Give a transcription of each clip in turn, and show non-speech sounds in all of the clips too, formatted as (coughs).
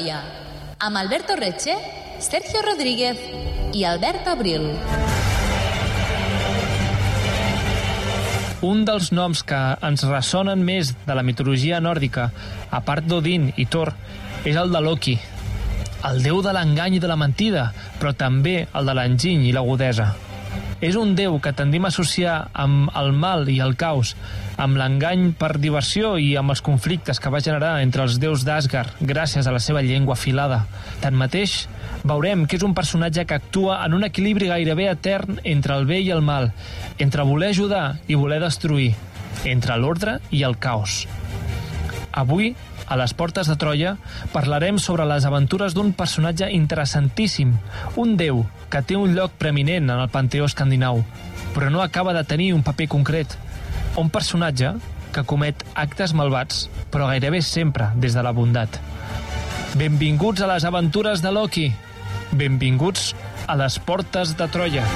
Troia, amb Alberto Reche, Sergio Rodríguez i Albert Abril. Un dels noms que ens ressonen més de la mitologia nòrdica, a part d'Odin i Thor, és el de Loki, el déu de l'engany i de la mentida, però també el de l'enginy i l'agudesa. És un déu que tendim a associar amb el mal i el caos, amb l'engany per diversió i amb els conflictes que va generar entre els déus d'Asgard gràcies a la seva llengua afilada. Tanmateix, veurem que és un personatge que actua en un equilibri gairebé etern entre el bé i el mal, entre voler ajudar i voler destruir, entre l'ordre i el caos. Avui, a les portes de Troia, parlarem sobre les aventures d'un personatge interessantíssim, un déu que té un lloc preeminent en el panteó escandinau, però no acaba de tenir un paper concret. Un personatge que comet actes malvats, però gairebé sempre des de la bondat. Benvinguts a les aventures de Loki. Benvinguts a les portes de Troia.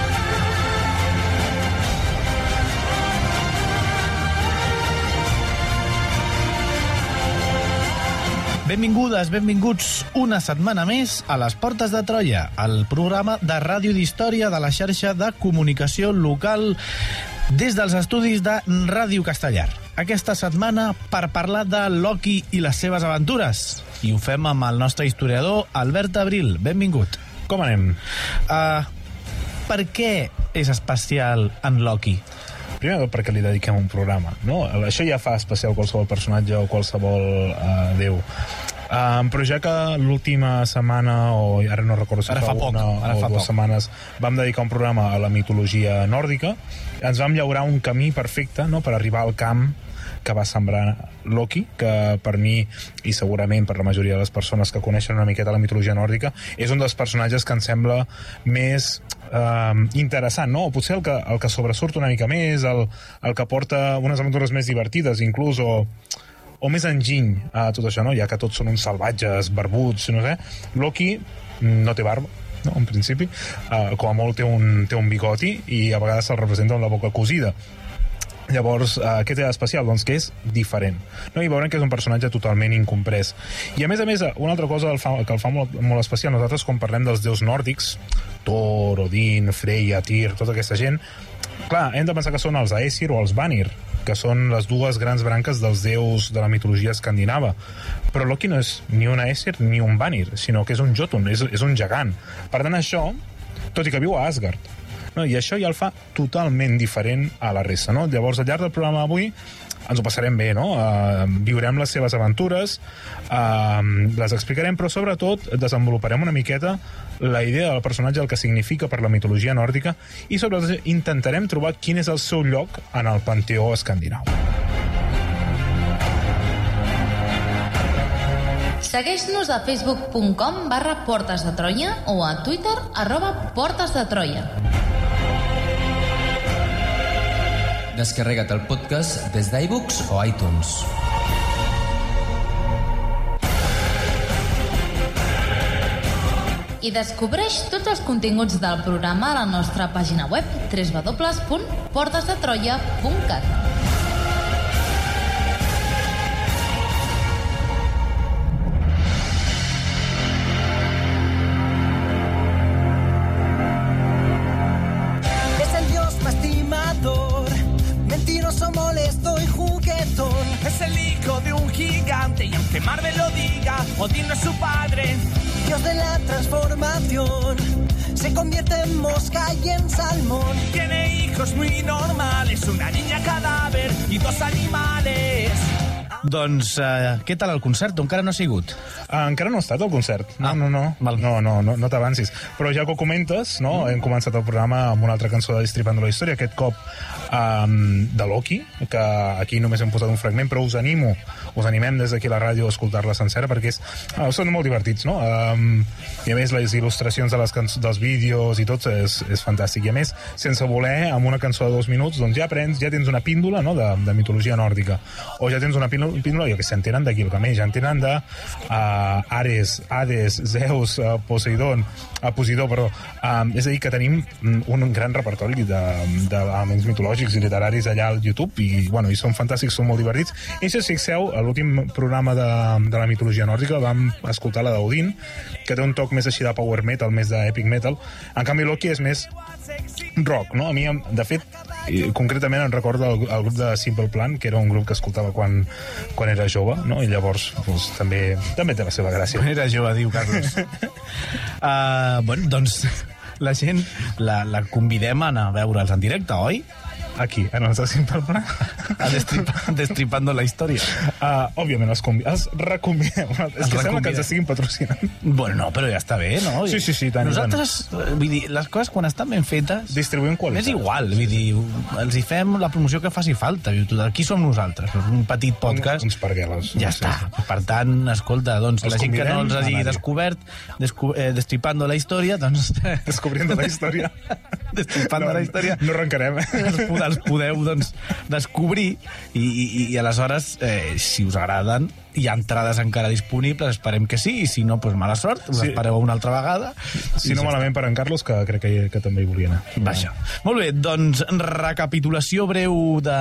Benvingudes, benvinguts una setmana més a les Portes de Troia, el programa de ràdio d'història de la xarxa de comunicació local des dels estudis de Ràdio Castellar. Aquesta setmana per parlar de Loki i les seves aventures. I ho fem amb el nostre historiador Albert Abril. Benvingut. Com anem? Uh, per què és especial en Loki? Primer de tot perquè li dediquem un programa, no? Això ja fa especial qualsevol personatge o qualsevol uh, déu. Um, però ja que l'última setmana, o ara no recordo si Ara fa, fa poc, una ara o fa dues poc. setmanes, vam dedicar un programa a la mitologia nòrdica, ens vam llaurar un camí perfecte no?, per arribar al camp que va sembrar Loki, que per mi, i segurament per la majoria de les persones que coneixen una miqueta la mitologia nòrdica, és un dels personatges que em sembla més eh, interessant, no? O potser el que, el que sobresurt una mica més, el, el que porta unes aventures més divertides, inclús, o, o més enginy a tot això, no? Ja que tots són uns salvatges, barbuts, no sé. Loki no té barba, no? en principi, uh, com a molt té un, té un bigoti i a vegades se'l representa amb la boca cosida. Llavors, eh, què té d'especial? Doncs que és diferent. No? I veurem que és un personatge totalment incomprès. I a més a més, una altra cosa el fa, que el fa molt, molt especial, nosaltres quan parlem dels déus nòrdics, Thor, Odin, Freya, Tyr, tota aquesta gent, clar, hem de pensar que són els Aesir o els Vanir, que són les dues grans branques dels déus de la mitologia escandinava. Però Loki no és ni un Aesir ni un Vanir, sinó que és un Jotun, és, és un gegant. Per tant, això, tot i que viu a Asgard, no? i això ja el fa totalment diferent a la resta. No? Llavors, al llarg del programa d'avui ens ho passarem bé, no? Uh, viurem les seves aventures, uh, les explicarem, però sobretot desenvoluparem una miqueta la idea del personatge, el que significa per la mitologia nòrdica, i sobretot intentarem trobar quin és el seu lloc en el panteó escandinau. Segueix-nos a facebook.com barra Portes de Troia o a Twitter arroba Portes de Troia. Descarrega't el podcast des d'iBooks o iTunes. I descobreix tots els continguts del programa a la nostra pàgina web www.portesdetroia.cat Doncs, uh, què tal el concert? Encara no ha sigut. Uh, encara no ha estat el concert. No, Ah, no, no. val. No, no, no, no t'avancis. Però ja que ho comentes, no? Mm. hem començat el programa amb una altra cançó de Distripando la Història, aquest cop um, de Loki, que aquí només hem posat un fragment, però us animo, us animem des d'aquí a la ràdio a escoltar-la sencera, perquè és, uh, són molt divertits, no? Um, I a més, les il·lustracions de les cançons, dels vídeos i tot és, és fantàstic. I a més, sense voler, amb una cançó de dos minuts, doncs ja aprens, ja tens una píndola no? de, de mitologia nòrdica. O ja tens una píndola Píndola, jo que sé, en tenen de Gilgamesh, en tenen de uh, Ares, Hades, Zeus, uh, Poseidon, uh, Posidó, perdó. Um, és a dir, que tenim mm, un gran repertori d'elements mitològics i literaris allà al YouTube i, bueno, i són fantàstics, són molt divertits. I si us fixeu, a l'últim programa de, de la mitologia nòrdica vam escoltar la d'Odin, que té un toc més així de power metal, més d'epic metal. En canvi, Loki és més rock, no? A mi, de fet, concretament em recordo el, el grup de Simple Plan, que era un grup que escoltava quan, quan era jove, no? I llavors doncs, també, també té la seva gràcia. Era jove, diu Carlos. uh, (laughs) bueno, doncs la gent la, la convidem a anar a veure'ls en directe, oi? Aquí, en els de Simple Plan. A (laughs) destripa, destripando la història. Uh, òbviament, els, convi els reconvidem. És Els que sembla que ens estiguin patrocinant. Bueno, no, però ja està bé, no? Sí, sí, sí, tant Nosaltres, eh, vull dir, les coses quan estan ben fetes... Distribuïm qualitat. És igual, vull dir, els hi fem la promoció que faci falta. Dir, Aquí som nosaltres, un petit podcast. Uns pargueles. Ja Sí. està. Per tant, escolta, doncs, Els la gent que no els hagi descobert, descu eh, destripando la història, doncs... Descobriendo la història. (laughs) Destripando la història. No arrencarem. eh? Els, pod- els podeu doncs, descobrir i, i, i aleshores, eh, si us agraden, hi ha entrades encara disponibles, esperem que sí, i si no, doncs mala sort, us Sí. espereu una altra vegada. Si I no malament per en Carlos, que crec que, que també hi volia anar. Vaja. Molt bé, doncs recapitulació breu de,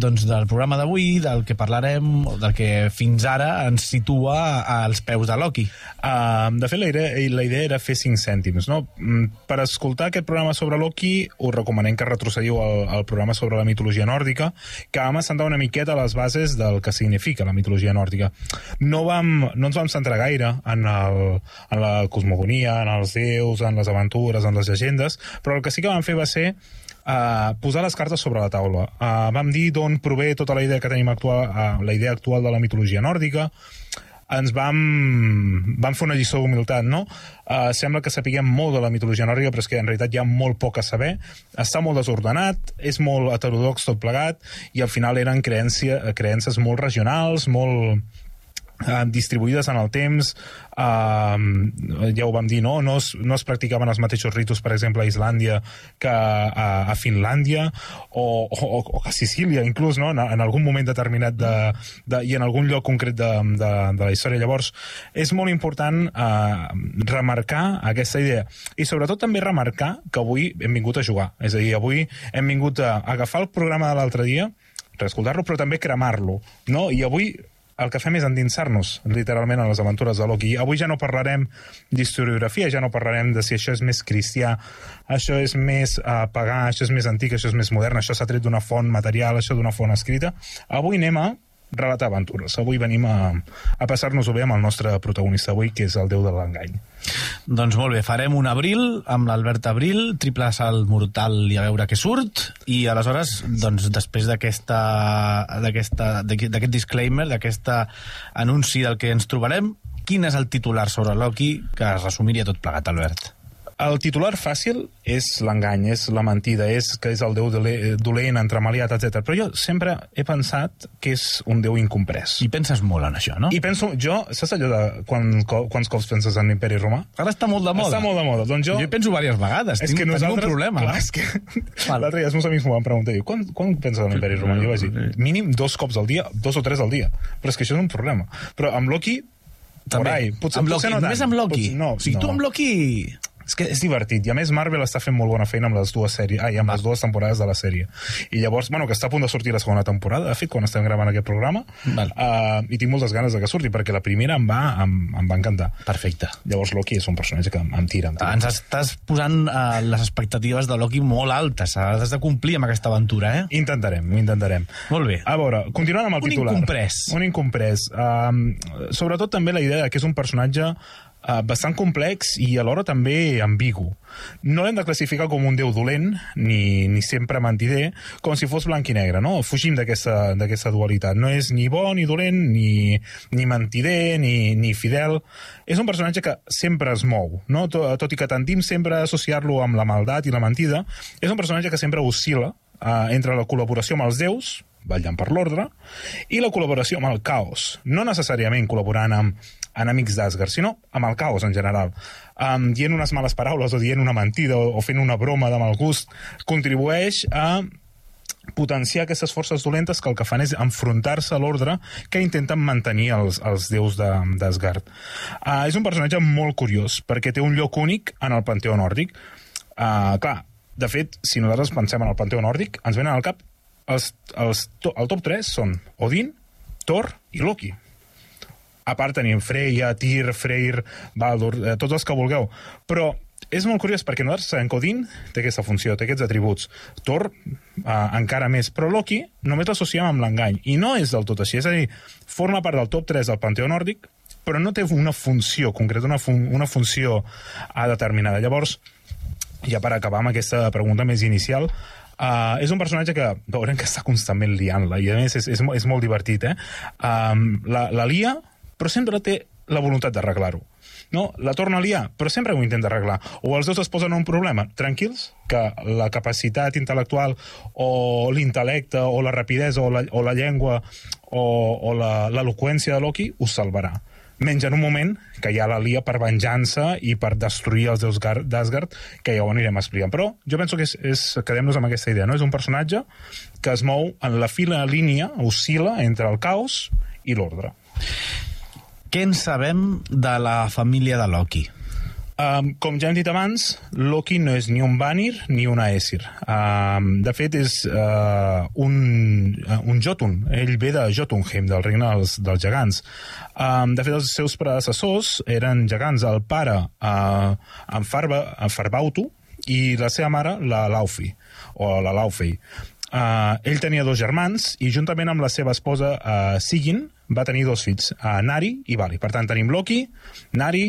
doncs, del programa d'avui, del que parlarem, del que fins ara ens situa als peus de Loki. Uh, de fet, la idea, la idea era fer 5 cèntims. No? Mm, Per escoltar aquest programa sobre Loki, us recomanem que retrocediu al, al programa sobre la mitologia nòrdica, que vam assentar una miqueta a les bases del que significa la mitologia nòrdica. No, vam, no ens vam centrar gaire en, el, en la cosmogonia, en els déus, en les aventures, en les llegendes, però el que sí que vam fer va ser uh, posar les cartes sobre la taula. Uh, vam dir d'on prové tota la idea que tenim actual, uh, la idea actual de la mitologia nòrdica, ens vam, vam fer una lliçó d'humilitat, no? Uh, sembla que sapiguem molt de la mitologia nòrdica, però és que en realitat hi ha molt poc a saber. Està molt desordenat, és molt heterodox tot plegat, i al final eren creència, creences molt regionals, molt distribuïdes en el temps eh, ja ho vam dir, no? No es, no es practicaven els mateixos ritus, per exemple, a Islàndia que a, a Finlàndia o, o, o a Sicília, inclús, no? En, en algun moment determinat de, de, i en algun lloc concret de, de, de la història. Llavors, és molt important eh, remarcar aquesta idea i sobretot també remarcar que avui hem vingut a jugar. És a dir, avui hem vingut a agafar el programa de l'altre dia, reescoltar-lo, però també cremar-lo. No? I avui el que fem és endinsar-nos literalment a les aventures de Loki. Avui ja no parlarem d'historiografia, ja no parlarem de si això és més cristià, això és més uh, pagà, això és més antic, això és més modern, això s'ha tret d'una font material, això d'una font escrita. Avui anem a relatar aventures. Avui venim a, a passar-nos-ho bé amb el nostre protagonista avui, que és el déu de l'engany. Doncs molt bé, farem un abril amb l'Albert Abril, triple salt mortal i a veure què surt, i aleshores, doncs, després d'aquest disclaimer, d'aquest anunci del que ens trobarem, quin és el titular sobre Loki que es resumiria tot plegat, Albert? El titular fàcil és l'engany, és la mentida, és que és el déu dole- dolent, entremaliat, etc. Però jo sempre he pensat que és un déu incomprès. I penses molt en això, no? I penso, jo, saps allò de quan, quants cops penses en l'imperi romà? Ara està molt de moda. Està molt de moda. Doncs jo... Jo hi penso diverses vegades. és Tinc, que tenim nosaltres... un problema. Clar, és que... (laughs) L'altre dia els meus amics m'ho van preguntar. Diu, quan, quan penses en l'imperi romà? Jo vaig dir, mínim dos cops al dia, dos o tres al dia. Però és que això és un problema. Però amb Loki, por També. ahí. Potser, amb potser Loki, no tant. només amb Loki. Potser, no, o sigui, no. tu amb Loki... És que és divertit. I a més, Marvel està fent molt bona feina amb les dues sèries, ai, amb les dues temporades de la sèrie. I llavors, bueno, que està a punt de sortir la segona temporada, de fet, quan estem gravant aquest programa, Val. uh, i tinc moltes ganes de que surti, perquè la primera em va, em, em va encantar. Perfecte. Llavors Loki és un personatge que em, em tira, em tira. Ens estàs posant uh, les expectatives de Loki molt altes. Has de complir amb aquesta aventura, eh? Intentarem, ho intentarem. Molt bé. A veure, continuant amb el Un titular. incomprès. Un incomprès. Um, sobretot també la idea de que és un personatge uh, bastant complex i alhora també ambigu. No l'hem de classificar com un déu dolent, ni, ni sempre mentider, com si fos blanc i negre, no? Fugim d'aquesta dualitat. No és ni bo ni dolent, ni, ni mentider, ni, ni fidel. És un personatge que sempre es mou, no? Tot, tot i que tendim sempre a associar-lo amb la maldat i la mentida, és un personatge que sempre oscil·la uh, entre la col·laboració amb els déus, vetllant per l'ordre, i la col·laboració amb el caos. No necessàriament col·laborant amb enemics d'Asgard, sinó amb el caos en general. Um, dient unes males paraules o dient una mentida o, o fent una broma de mal gust contribueix a potenciar aquestes forces dolentes que el que fan és enfrontar-se a l'ordre que intenten mantenir els, els déus d'Asgard. Uh, és un personatge molt curiós, perquè té un lloc únic en el panteó nòrdic. Uh, clar, de fet, si nosaltres pensem en el panteó nòrdic, ens venen al cap els, els, to, el top 3 són Odin, Thor i Loki. A part tenim Freya, Tyr, Freyr, Baldur, eh, tots els que vulgueu. Però és molt curiós perquè nosaltres sabem que Odin té aquesta funció, té aquests atributs. Thor eh, encara més, però Loki només l'associem amb l'engany. I no és del tot així, és a dir, forma part del top 3 del panteó nòrdic, però no té una funció concreta, una, fun una funció eh, determinada. Llavors, ja per acabar amb aquesta pregunta més inicial, uh, és un personatge que veurem que està constantment liant-la, i a més és, és, és molt divertit, eh? Um, la, la lia, però sempre té la voluntat d'arreglar-ho. No? La torna a liar, però sempre ho intenta arreglar. O els dos es posen en un problema, tranquils, que la capacitat intel·lectual o l'intel·lecte o la rapidesa o la, o la llengua o, o l'eloqüència de Loki us salvarà menys en un moment que ja la lia per venjança i per destruir els déus Gar- d'Asgard, que ja ho anirem explicant. Però jo penso que és, és quedem-nos amb aquesta idea, no? És un personatge que es mou en la fila línia, oscil·la entre el caos i l'ordre. Què en sabem de la família de Loki? Um, com ja hem dit abans, Loki no és ni un Vanir ni un Aesir. Um, de fet, és uh, un, uh, un Jotun. Ell ve de Jotunheim, del regne dels, dels gegants. Um, de fet, els seus predecessors eren gegants. El pare, uh, en, Farba, en Farbautu, i la seva mare, la Laufi, o la Laufey. Uh, ell tenia dos germans i juntament amb la seva esposa uh, Sigyn va tenir dos fills, uh, Nari i Vali. Per tant, tenim Loki, Nari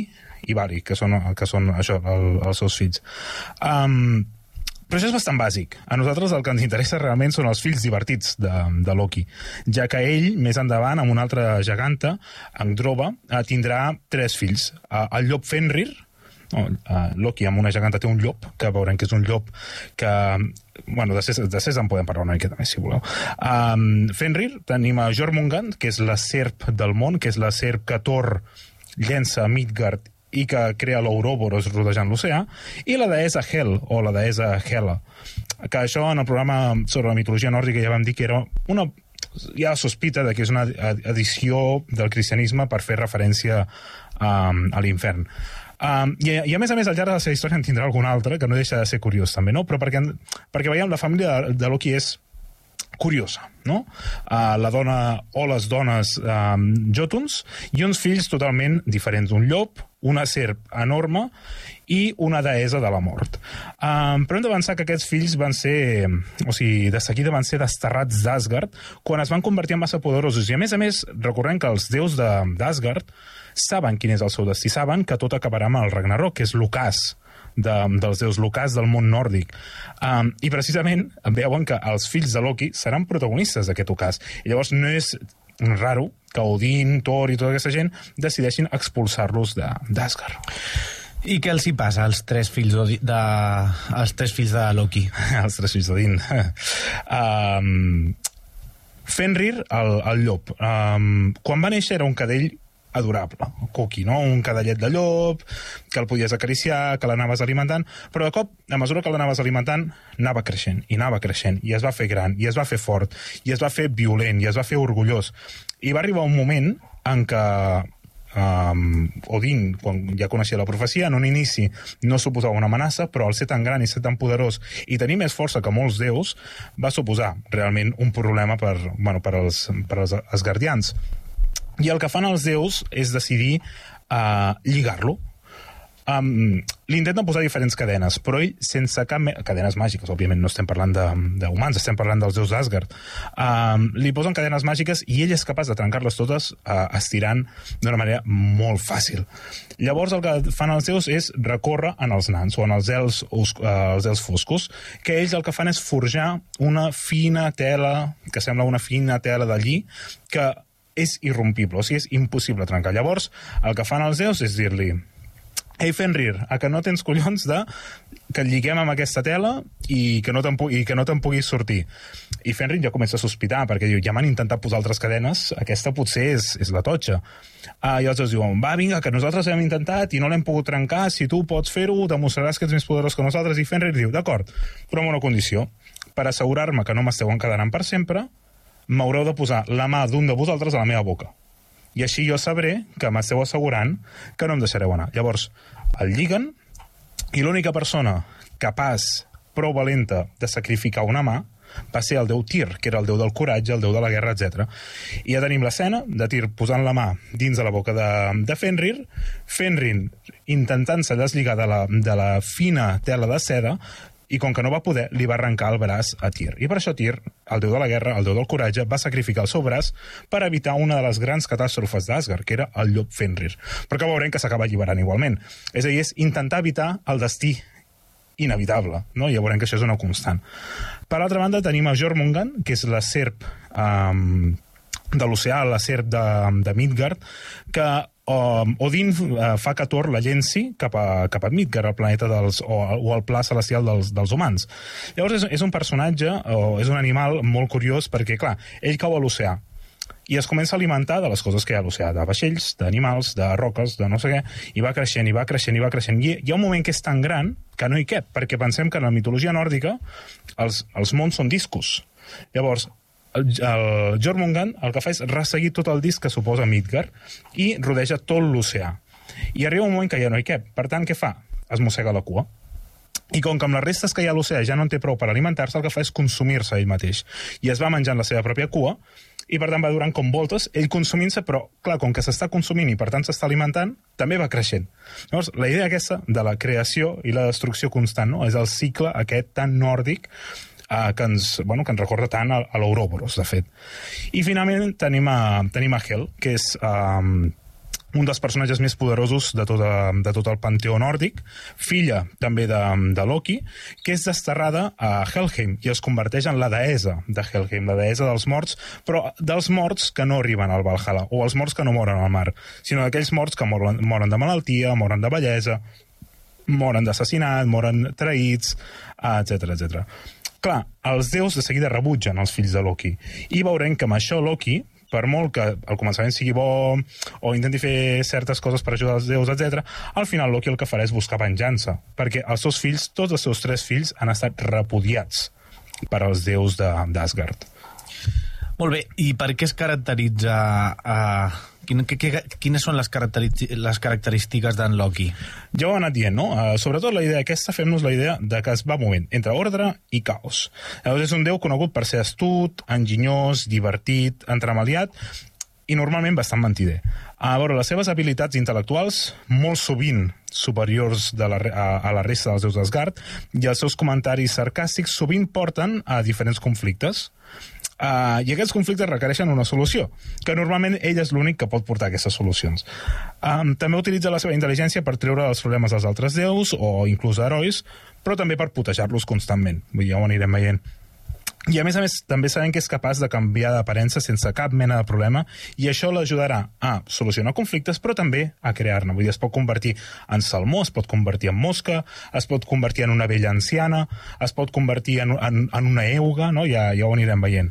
i Vali, que són, que són això, el, els seus fills. Um, però això és bastant bàsic. A nosaltres el que ens interessa realment són els fills divertits de, de Loki, ja que ell, més endavant, amb una altra geganta, Angdroba, eh, tindrà tres fills. Eh, el llop Fenrir, no, uh, Loki amb una geganta té un llop, que veurem que és un llop que... Bueno, de de César en podem parlar una miqueta més, si voleu. Um, Fenrir, tenim a Jormungand, que és la serp del món, que és la serp que Thor llença a Midgard i que crea l'Ouroboros rodejant l'oceà, i la deessa Hel, o la deessa Hela, que això en el programa sobre la mitologia nòrdica ja vam dir que era una hi ha sospita de que és una edició del cristianisme per fer referència um, a l'infern. Um, i, I a més a més, al llarg de la seva història en tindrà algun altre, que no deixa de ser curiós també, no? Però perquè, perquè veiem la família de, de Loki és curiosa, no? Uh, la dona o les dones um, jotuns i uns fills totalment diferents. Un llop, una serp enorme i una deessa de la mort. Um, però hem de pensar que aquests fills van ser, o sigui, de seguida van ser desterrats d'Asgard quan es van convertir en massa poderosos. I a més a més, recordem que els déus d'Asgard saben quin és el seu destí, saben que tot acabarà amb el Ragnarok, que és l'ocàs de, dels déus locals del món nòrdic. Um, I precisament veuen que els fills de Loki seran protagonistes d'aquest ocàs. I llavors no és raro que Odin, Thor i tota aquesta gent decideixin expulsar-los de- d'Asgard. I què els hi passa als tres fills de, de, als tres fills de Loki? (laughs) els tres fills d'Odin. (laughs) um, Fenrir, el, el llop. Um, quan va néixer era un cadell adorable, coqui, no? Un cadellet de llop, que el podies acariciar, que l'anaves alimentant, però de cop, a mesura que l'anaves alimentant, anava creixent, i anava creixent, i es va fer gran, i es va fer fort, i es va fer violent, i es va fer orgullós. I va arribar un moment en què um, Odin, quan ja coneixia la profecia, en un inici no suposava una amenaça, però al ser tan gran i ser tan poderós i tenir més força que molts déus, va suposar realment un problema per, bueno, per, als, per als asgardians. I el que fan els déus és decidir uh, lligar-lo. Um, intenten posar diferents cadenes, però ell sense cap... Cadenes màgiques, òbviament, no estem parlant d'humans, estem parlant dels déus d'Asgard. Um, li posen cadenes màgiques i ell és capaç de trencar-les totes uh, estirant d'una manera molt fàcil. Llavors el que fan els déus és recórrer en els nans o en els els, uh, els els foscos, que ells el que fan és forjar una fina tela, que sembla una fina tela de lli, que és irrompible, o sigui, és impossible trencar. Llavors, el que fan els déus és dir-li Ei, Fenrir, a que no tens collons de que lliguem amb aquesta tela i que no te'n pu- no te'n puguis sortir. I Fenrir ja comença a sospitar, perquè diu, ja m'han intentat posar altres cadenes, aquesta potser és, és la totxa. Uh, I llavors diuen, va, vinga, que nosaltres hem intentat i no l'hem pogut trencar, si tu pots fer-ho, demostraràs que ets més poderós que nosaltres. I Fenrir diu, d'acord, però amb una condició. Per assegurar-me que no m'esteu encadenant per sempre, m'haureu de posar la mà d'un de vosaltres a la meva boca i així jo sabré que m'esteu assegurant que no em deixareu anar. Llavors, el lliguen i l'única persona capaç, prou valenta, de sacrificar una mà va ser el déu Tyr, que era el déu del coratge, el déu de la guerra, etc. I ja tenim l'escena de Tyr posant la mà dins de la boca de, de Fenrir, Fenrir intentant-se deslligar de la, de la fina tela de seda, i com que no va poder, li va arrencar el braç a Tyr. I per això Tyr, el déu de la guerra, el déu del coratge, va sacrificar el seu braç per evitar una de les grans catàstrofes d'Asgard, que era el llop Fenrir. Però que veurem que s'acaba alliberant igualment. És a dir, és intentar evitar el destí inevitable, no? I ja veurem que això és una constant. Per altra banda, tenim a Jormungand, que és la serp um, de l'oceà, la serp de, de Midgard, que um, Odin uh, fa que Thor la llenci cap a, cap a Midgard, el planeta dels, o, o el pla celestial dels, dels humans. Llavors és, és un personatge, o és un animal molt curiós, perquè, clar, ell cau a l'oceà, i es comença a alimentar de les coses que hi ha a l'oceà, de vaixells, d'animals, de roques, de no sé què, i va creixent, i va creixent, i va creixent. I hi ha un moment que és tan gran que no hi cap, perquè pensem que en la mitologia nòrdica els, els mons són discos. Llavors, el, el el que fa és resseguir tot el disc que suposa Midgard i rodeja tot l'oceà. I arriba un moment que ja no hi cap. Per tant, què fa? Es mossega la cua. I com que amb les restes que hi ha a l'oceà ja no en té prou per alimentar-se, el que fa és consumir-se ell mateix. I es va menjant la seva pròpia cua, i per tant va durant com voltes, ell consumint-se, però clar, com que s'està consumint i per tant s'està alimentant, també va creixent. Llavors, la idea aquesta de la creació i la destrucció constant, no? és el cicle aquest tan nòrdic eh, que, ens, bueno, que ens recorda tant a, a l'Ouroboros, de fet. I finalment tenim a, tenim a Hel, que és... Eh, un dels personatges més poderosos de tot, de tot el panteó nòrdic, filla també de, de Loki, que és desterrada a Helheim i es converteix en la deessa de Helheim, la deessa dels morts, però dels morts que no arriben al Valhalla, o els morts que no moren al mar, sinó aquells morts que moren, moren de malaltia, moren de bellesa, moren d'assassinat, moren traïts, etc etc. Clar, els déus de seguida rebutgen els fills de Loki, i veurem que amb això Loki, per molt que al començament sigui bo o intenti fer certes coses per ajudar els déus, etc, al final Loki el que farà és buscar venjança, perquè els seus fills, tots els seus tres fills, han estat repudiats per als déus d'Asgard. Molt bé, i per què es caracteritza... Uh, quin, que, que, quines són les, les característiques d'en Loki? Ja ho he anat dient, no? Uh, sobretot la idea aquesta, fem-nos la idea de que es va movent entre ordre i caos. Llavors és un déu conegut per ser astut, enginyós, divertit, entremaliat i normalment bastant mentider. A veure, les seves habilitats intel·lectuals, molt sovint superiors de la, a, a la resta dels déus d'Asgard, i els seus comentaris sarcàstics sovint porten a diferents conflictes. Uh, I aquests conflictes requereixen una solució, que normalment ell és l'únic que pot portar aquestes solucions. Um, també utilitza la seva intel·ligència per treure els problemes dels altres déus o inclús herois, però també per putejar-los constantment. Vull dir, ja ho anirem veient. I a més a més, també sabem que és capaç de canviar d'aparença sense cap mena de problema i això l'ajudarà a solucionar conflictes, però també a crear-ne. Vull dir, es pot convertir en salmó, es pot convertir en mosca, es pot convertir en una vella anciana, es pot convertir en, en, en una euga, no? ja, ja ho anirem veient.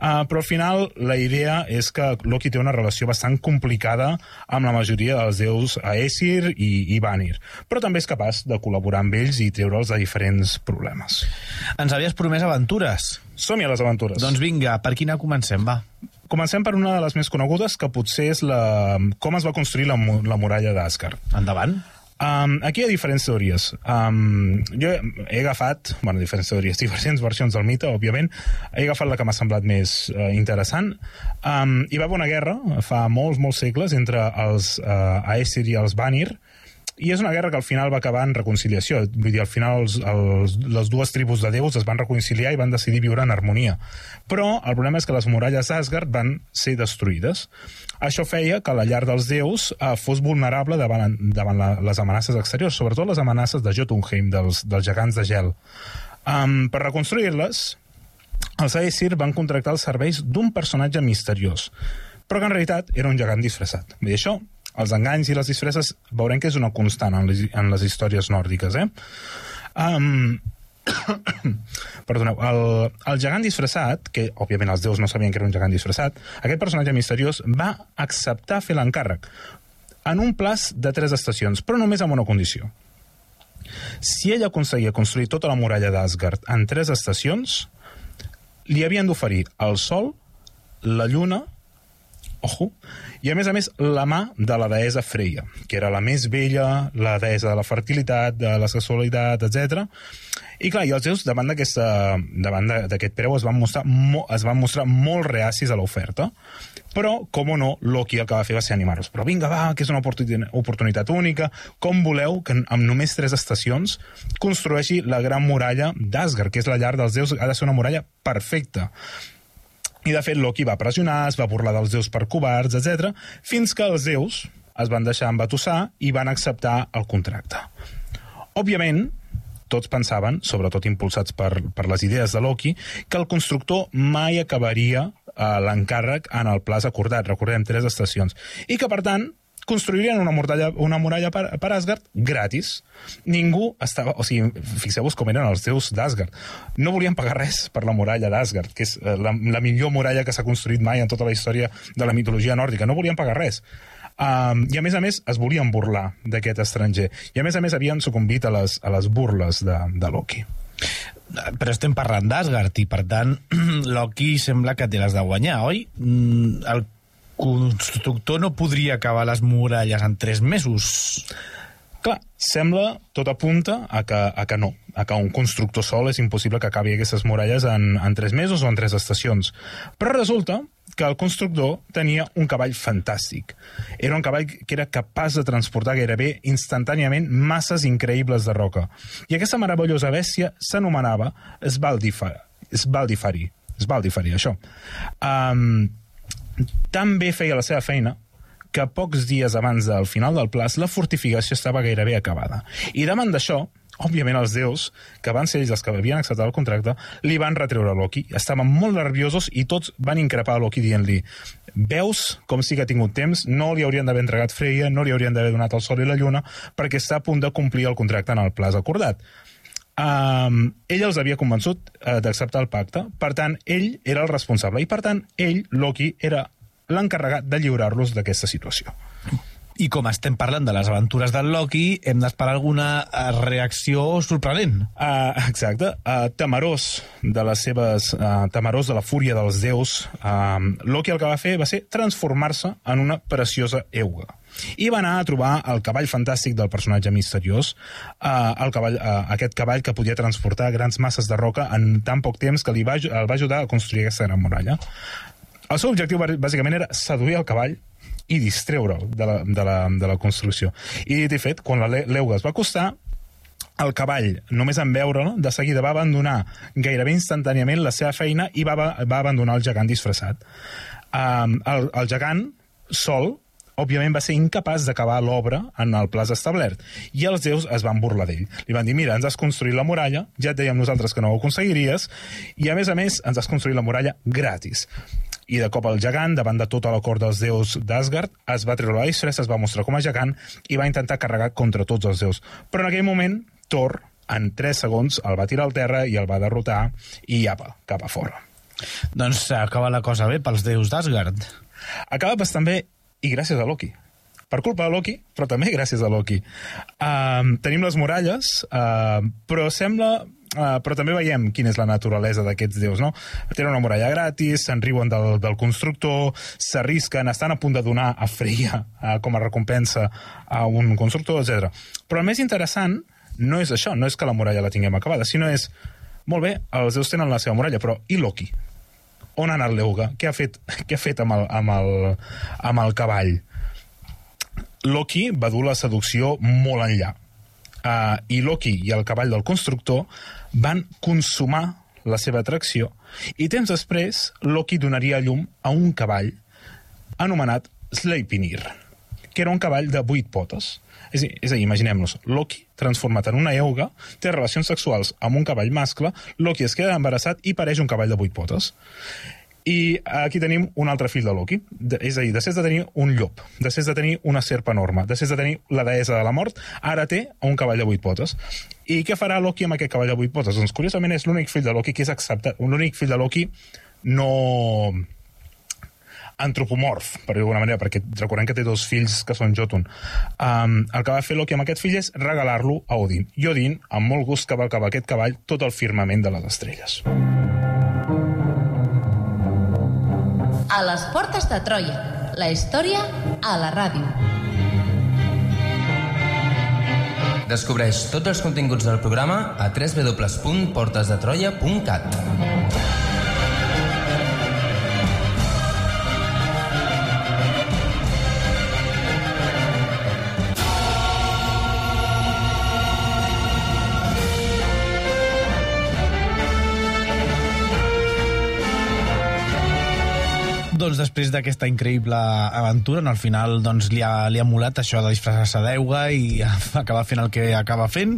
Uh, però al final la idea és que Loki té una relació bastant complicada amb la majoria dels déus Aesir i, i Vanir, però també és capaç de col·laborar amb ells i treure'ls de diferents problemes. Ens havies promès aventures. Som-hi a les aventures. Doncs vinga, per quina comencem, va? Comencem per una de les més conegudes, que potser és la... com es va construir la, la muralla d'Asgard. Endavant. Um, aquí hi ha diferents teories. Um, jo he agafat, bueno, diferents teories, (laughs) diferents versions del mite, òbviament. He agafat la que m'ha semblat més uh, interessant. Um, hi va haver una guerra fa molts, molts segles entre els uh, Aesir i els Vanir, i és una guerra que al final va acabar en reconciliació. Vull dir, al final els, els, les dues tribus de déus es van reconciliar i van decidir viure en harmonia. Però el problema és que les muralles d'Asgard van ser destruïdes. Això feia que la llar dels déus eh, fos vulnerable davant, davant la, les amenaces exteriors, sobretot les amenaces de Jotunheim, dels, dels gegants de gel. Um, per reconstruir-les, els Aesir van contractar els serveis d'un personatge misteriós, però que en realitat era un gegant disfressat. Dir, això els enganys i les disfresses veurem que és una constant en les, en les històries nòrdiques, eh? Um, (coughs) perdoneu, el, el gegant disfressat, que òbviament els déus no sabien que era un gegant disfressat, aquest personatge misteriós va acceptar fer l'encàrrec en un plaç de tres estacions, però només amb una condició. Si ell aconseguia construir tota la muralla d'Asgard en tres estacions, li havien d'oferir el sol, la lluna, ojo, i a més a més la mà de la deessa Freya, que era la més vella, la deessa de la fertilitat, de la sexualitat, etc. I clar, i els déus davant d'aquest preu es van mostrar mo, es van mostrar molt reacis a l'oferta. Però, com o no, Loki el que va fer va ser animar-los. Però vinga, va, que és una oportuni- oportunitat única. Com voleu que amb només tres estacions construeixi la gran muralla d'Asgard, que és la llar dels déus, ha de ser una muralla perfecta. I, de fet, Loki va pressionar, es va burlar dels déus per covards, etc, fins que els déus es van deixar embatossar i van acceptar el contracte. Òbviament, tots pensaven, sobretot impulsats per, per les idees de Loki, que el constructor mai acabaria eh, l'encàrrec en el plaç acordat, recordem, tres estacions, i que, per tant, construirien una muralla, una muralla per, per Asgard gratis. Ningú estava... O sigui, fixeu-vos com eren els déus d'Asgard. No volien pagar res per la muralla d'Asgard, que és eh, la, la millor muralla que s'ha construït mai en tota la història de la mitologia nòrdica. No volien pagar res. Um, I a més a més es volien burlar d'aquest estranger. I a més a més havien sucumbit a les, a les burles de, de Loki. Però estem parlant d'Asgard i, per tant, (clears throat) Loki sembla que té les de guanyar, oi? Mm, El constructor no podria acabar les muralles en tres mesos. Clar, sembla, tot apunta a que, a que no, a que un constructor sol és impossible que acabi aquestes muralles en, en tres mesos o en tres estacions. Però resulta que el constructor tenia un cavall fantàstic. Era un cavall que era capaç de transportar gairebé instantàniament masses increïbles de roca. I aquesta meravellosa bèstia s'anomenava Svaldifari. Svaldifari. Això. Um, tan bé feia la seva feina que pocs dies abans del final del plaç la fortificació estava gairebé acabada. I davant d'això, òbviament els déus, que van ser ells els que havien acceptat el contracte, li van retreure Loki. Estaven molt nerviosos i tots van increpar Loki dient-li veus com sí que ha tingut temps, no li haurien d'haver entregat Freya, no li haurien d'haver donat el sol i la lluna, perquè està a punt de complir el contracte en el plaç acordat. Um, ell els havia convençut uh, d'acceptar el pacte, per tant, ell era el responsable, i per tant, ell, Loki, era l'encarregat de lliurar-los d'aquesta situació. I com estem parlant de les aventures del Loki, hem d'esperar alguna eh, reacció sorprenent. Uh, exacte. Uh, temerós de les seves... Uh, temerós de la fúria dels déus, uh, Loki el que va fer va ser transformar-se en una preciosa euga. I va anar a trobar el cavall fantàstic del personatge misteriós, uh, el cavall, uh, aquest cavall que podia transportar grans masses de roca en tan poc temps que li va, el va ajudar a construir aquesta gran muralla. El seu objectiu bà- bàsicament era seduir el cavall i distreure'l de, la, de, la, de la construcció. I, de fet, quan l'euga es va acostar, el cavall, només en veure-la, de seguida va abandonar gairebé instantàniament la seva feina i va, va abandonar el gegant disfressat. Um, el, el gegant, sol, òbviament va ser incapaç d'acabar l'obra en el plaç establert. I els déus es van burlar d'ell. Li van dir, mira, ens has construït la muralla, ja et dèiem nosaltres que no ho aconseguiries, i a més a més ens has construït la muralla gratis. I de cop el gegant, davant de tota la cort dels déus d'Asgard, es va treure la disfressa, es va mostrar com a gegant i va intentar carregar contra tots els déus. Però en aquell moment, Thor, en 3 segons, el va tirar al terra i el va derrotar i apa, cap a fora. Doncs acaba la cosa bé pels déus d'Asgard. Acaba bastant bé i gràcies a Loki. Per culpa de Loki, però també gràcies a Loki. Uh, tenim les muralles, uh, però sembla... Uh, però també veiem quina és la naturalesa d'aquests déus, no? Tenen una muralla gratis, se'n riuen del, del constructor, s'arrisquen, estan a punt de donar a Freya uh, com a recompensa a un constructor, etc. Però el més interessant no és això, no és que la muralla la tinguem acabada, sinó és, molt bé, els déus tenen la seva muralla, però i Loki? On ha anat l'Euga? Què ha fet, (laughs) què ha fet amb, el, amb, el, amb el cavall? Loki va dur la seducció molt enllà. Uh, I Loki i el cavall del constructor van consumar la seva atracció i temps després Loki donaria llum a un cavall anomenat Sleipnir, que era un cavall de vuit potes. És, és a dir, imaginem-nos, Loki, transformat en una euga, té relacions sexuals amb un cavall mascle, Loki es queda embarassat i pareix un cavall de vuit potes. I aquí tenim un altre fill de Loki. De, és a dir, després de tenir un llop, després de tenir una serp enorme, després de tenir la deessa de la mort, ara té un cavall de vuit potes. I què farà Loki amb aquest cavall de vuit potes? Doncs, curiosament, és l'únic fill de Loki que és acceptat, l'únic fill de Loki no antropomorf, per dir d'alguna manera, perquè recordem que té dos fills que són Jotun. Um, el que va fer Loki amb aquest fill és regalar-lo a Odin. I Odin, amb molt gust, cavalcava aquest cavall tot el firmament de les estrelles. A les portes de Troia. La història a la ràdio. Descobreix tots els continguts del programa a www.portesdetroia.cat. Doncs després d'aquesta increïble aventura, no, al final doncs, li, ha, li ha molat això de disfressar-se d'euga i (laughs) acabar fent el que acaba fent.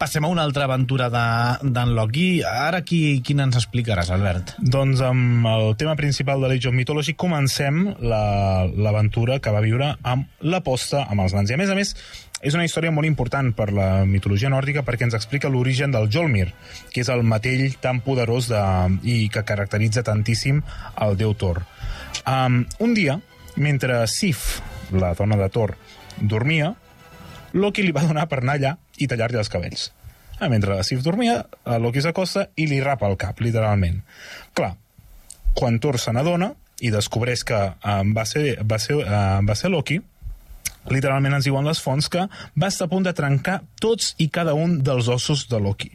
Passem a una altra aventura d'en de, Loki. Ara qui, quina ens explicaràs, Albert? Doncs amb el tema principal de l'Age of Mythology comencem l'aventura la, que va viure amb l'aposta amb els nans. I a més a més, és una història molt important per la mitologia nòrdica perquè ens explica l'origen del Jolmir, que és el matell tan poderós de, i que caracteritza tantíssim el déu Thor. Um, un dia, mentre Sif, la dona de Thor, dormia, Loki li va donar per anar allà i tallar-li els cabells. Ah, mentre Sif dormia, Loki s'acosta i li rapa el cap, literalment. Clar, quan Thor se n'adona i descobreix que um, va, ser, va, ser, uh, va ser Loki, literalment ens diuen les fonts que va estar a punt de trencar tots i cada un dels ossos de Loki.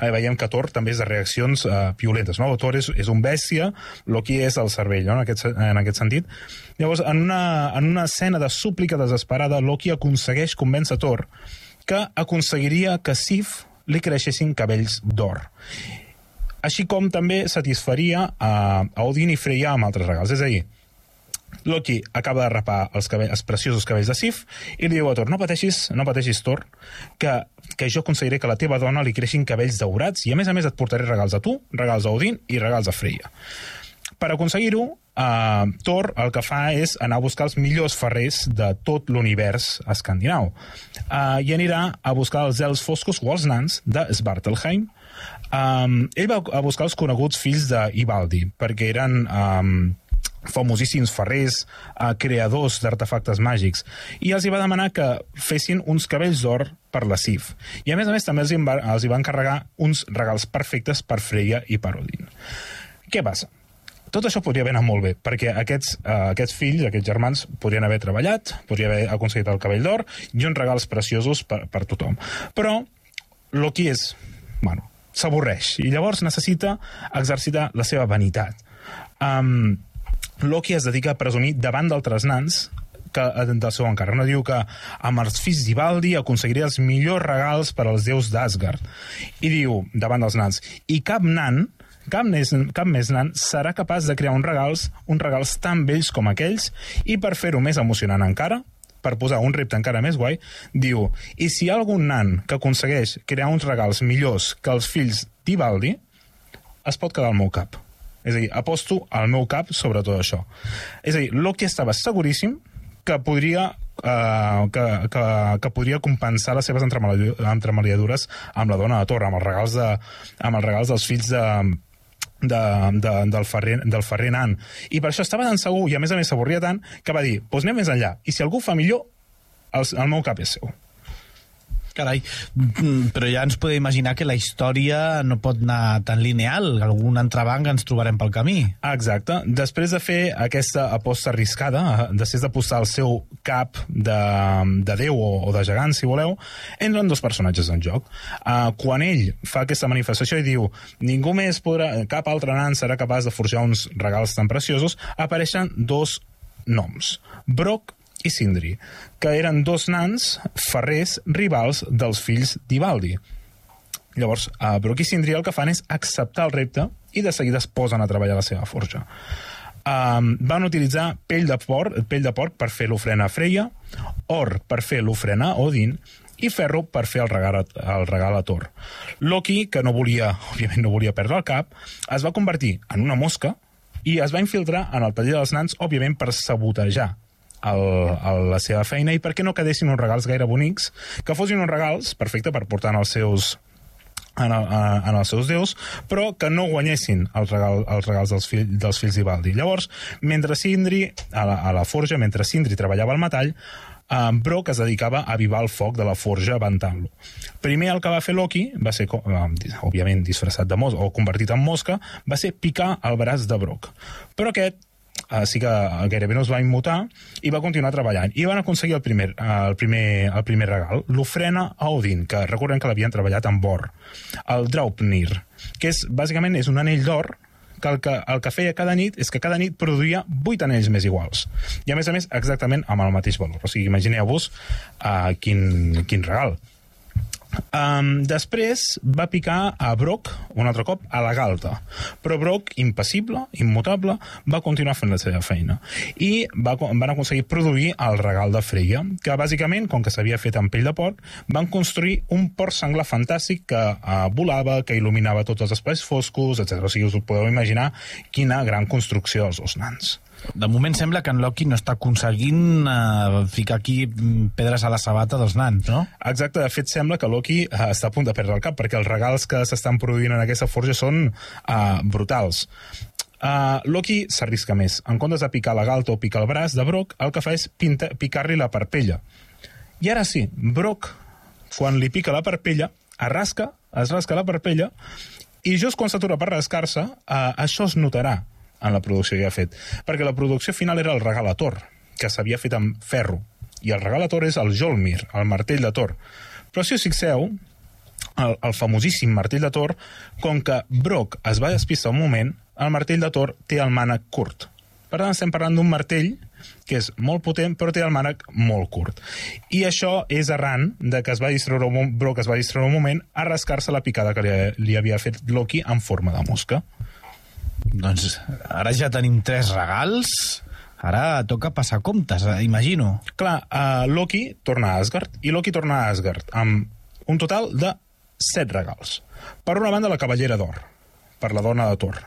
Eh, veiem que Thor també és de reaccions eh, violentes. No? Thor és, és un bèstia, Loki és el cervell, no? en, aquest, en aquest sentit. Llavors, en una, en una escena de súplica desesperada, Loki aconsegueix convèncer Thor que aconseguiria que Sif li creixessin cabells d'or així com també satisfaria a, a Odin i Freya amb altres regals. És a dir, Loki acaba de rapar els, cabells, els preciosos cabells de Sif i li diu a Thor, no pateixis, no pateixis, Thor, que, que jo aconseguiré que la teva dona li creixin cabells daurats i a més a més et portaré regals a tu, regals a Odin i regals a Freya. Per aconseguir-ho, uh, Thor el que fa és anar a buscar els millors ferrers de tot l'univers escandinau. Uh, I anirà a buscar els els foscos o els nans de Svartalheim. Um, ell va a buscar els coneguts fills d'Ivaldi, perquè eren... Um, famosíssims ferrers, eh, creadors d'artefactes màgics, i els hi va demanar que fessin uns cabells d'or per la Sif. I a més a més també els hi, va, els hi van carregar uns regals perfectes per Freya i per Odin. Què passa? Tot això podria haver anat molt bé, perquè aquests, uh, aquests fills, aquests germans, podrien haver treballat, podrien haver aconseguit el cabell d'or i uns regals preciosos per, per tothom. Però Loki és... Bueno, s'avorreix i llavors necessita exercitar la seva vanitat. Um, Loki es dedica a presumir davant d'altres nans que, del seu encàrrec. No diu que amb els fills d'Ivaldi aconseguiria els millors regals per als déus d'Asgard. I diu, davant dels nans, i cap nan cap més, cap més nan serà capaç de crear uns regals, uns regals tan vells com aquells i per fer-ho més emocionant encara, per posar un repte encara més guai, diu, i si hi ha algun nan que aconsegueix crear uns regals millors que els fills d'Ivaldi, es pot quedar al meu cap. És a dir, aposto al meu cap sobre tot això. És a dir, Loki estava seguríssim que podria uh, que, que, que podria compensar les seves entremaliadures amb la dona de Torre, amb els regals, de, amb els regals dels fills de, de, de, del, ferrer, del ferrer nan. I per això estava tan segur, i a més a més s'avorria tant, que va dir, doncs anem més enllà. I si algú fa millor, el, el meu cap és seu. Carai, mm, però ja ens podem imaginar que la història no pot anar tan lineal. Algun entrebanc ens trobarem pel camí. Exacte. Després de fer aquesta aposta arriscada, eh, després de posar el seu cap de, de déu o, o de gegant, si voleu, entren dos personatges en joc. Uh, quan ell fa aquesta manifestació i diu ningú més podrà, cap altre nan serà capaç de forjar uns regals tan preciosos, apareixen dos noms. Brock i Sindri, que eren dos nans ferrers rivals dels fills d'Ivaldi. Llavors, a Brock i Sindri el que fan és acceptar el repte i de seguida es posen a treballar la seva forja. Um, van utilitzar pell de porc, pell de porc per fer l'ofrena a Freya, or per fer l'ofrena a Odin i ferro per fer el regal, a, el regal a Thor. Loki, que no volia, (laughs) òbviament no volia perdre el cap, es va convertir en una mosca i es va infiltrar en el taller dels nans, òbviament, per sabotejar el, el, la seva feina i perquè no quedessin uns regals gaire bonics, que fossin uns regals perfecte per portar en els seus en, el, en els seus déus, però que no guanyessin els, regal, els regals dels, fill, dels fills d'Ivaldi. Llavors, mentre Sindri, a la, a la forja, mentre Sindri treballava el metall, eh, Brock es dedicava a avivar el foc de la forja aventant-lo. Primer el que va fer Loki, va ser, eh, òbviament, disfressat de mosca, o convertit en mosca, va ser picar el braç de Brock. Però aquest sí que gairebé no es va immutar i va continuar treballant. I van aconseguir el primer, el primer, el primer regal, l'ofrena a Odin, que recordem que l'havien treballat amb or. El Draupnir, que és, bàsicament és un anell d'or que el, que el que feia cada nit és que cada nit produïa 8 anells més iguals. I a més a més exactament amb el mateix valor. O sigui, imagineu-vos uh, quin, quin regal. Um, després va picar a Brock un altre cop a la galta. Però Brock, impassible, immutable va continuar fent la seva feina. I va, van aconseguir produir el regal de Freya que bàsicament, com que s'havia fet amb pell de porc van construir un porc senglar fantàstic que uh, volava, que il·luminava tots els espais foscos, etc. O sigui, us podeu imaginar quina gran construcció els dos nans de moment sembla que en Loki no està aconseguint eh, ficar aquí mm, pedres a la sabata dels nans, no? Exacte, de fet sembla que Loki eh, està a punt de perdre el cap, perquè els regals que s'estan produint en aquesta forja són eh, brutals. Uh, Loki s'arrisca més. En comptes de picar la galta o picar el braç de Brock, el que fa és picar-li la parpella. I ara sí, Brock, quan li pica la parpella, es rasca, es rasca la parpella, i just quan s'atura per rascar-se, uh, això es notarà en la producció que ha fet. Perquè la producció final era el regal a Thor, que s'havia fet amb ferro. I el regal a Thor és el Jolmir, el martell de Thor. Però si us fixeu, el, el famosíssim martell de Thor, com que Brock es va despistar un moment, el martell de Thor té el mànec curt. Per tant, estem parlant d'un martell que és molt potent, però té el mànec molt curt. I això és arran de que es va distreure un, Brock es va distreure un moment a rascar-se la picada que li, li havia fet Loki en forma de mosca. Doncs ara ja tenim tres regals. Ara toca passar comptes, eh, imagino. Clar, uh, Loki torna a Asgard, i Loki torna a Asgard amb un total de set regals. Per una banda, la cavallera d'or, per la dona de Thor.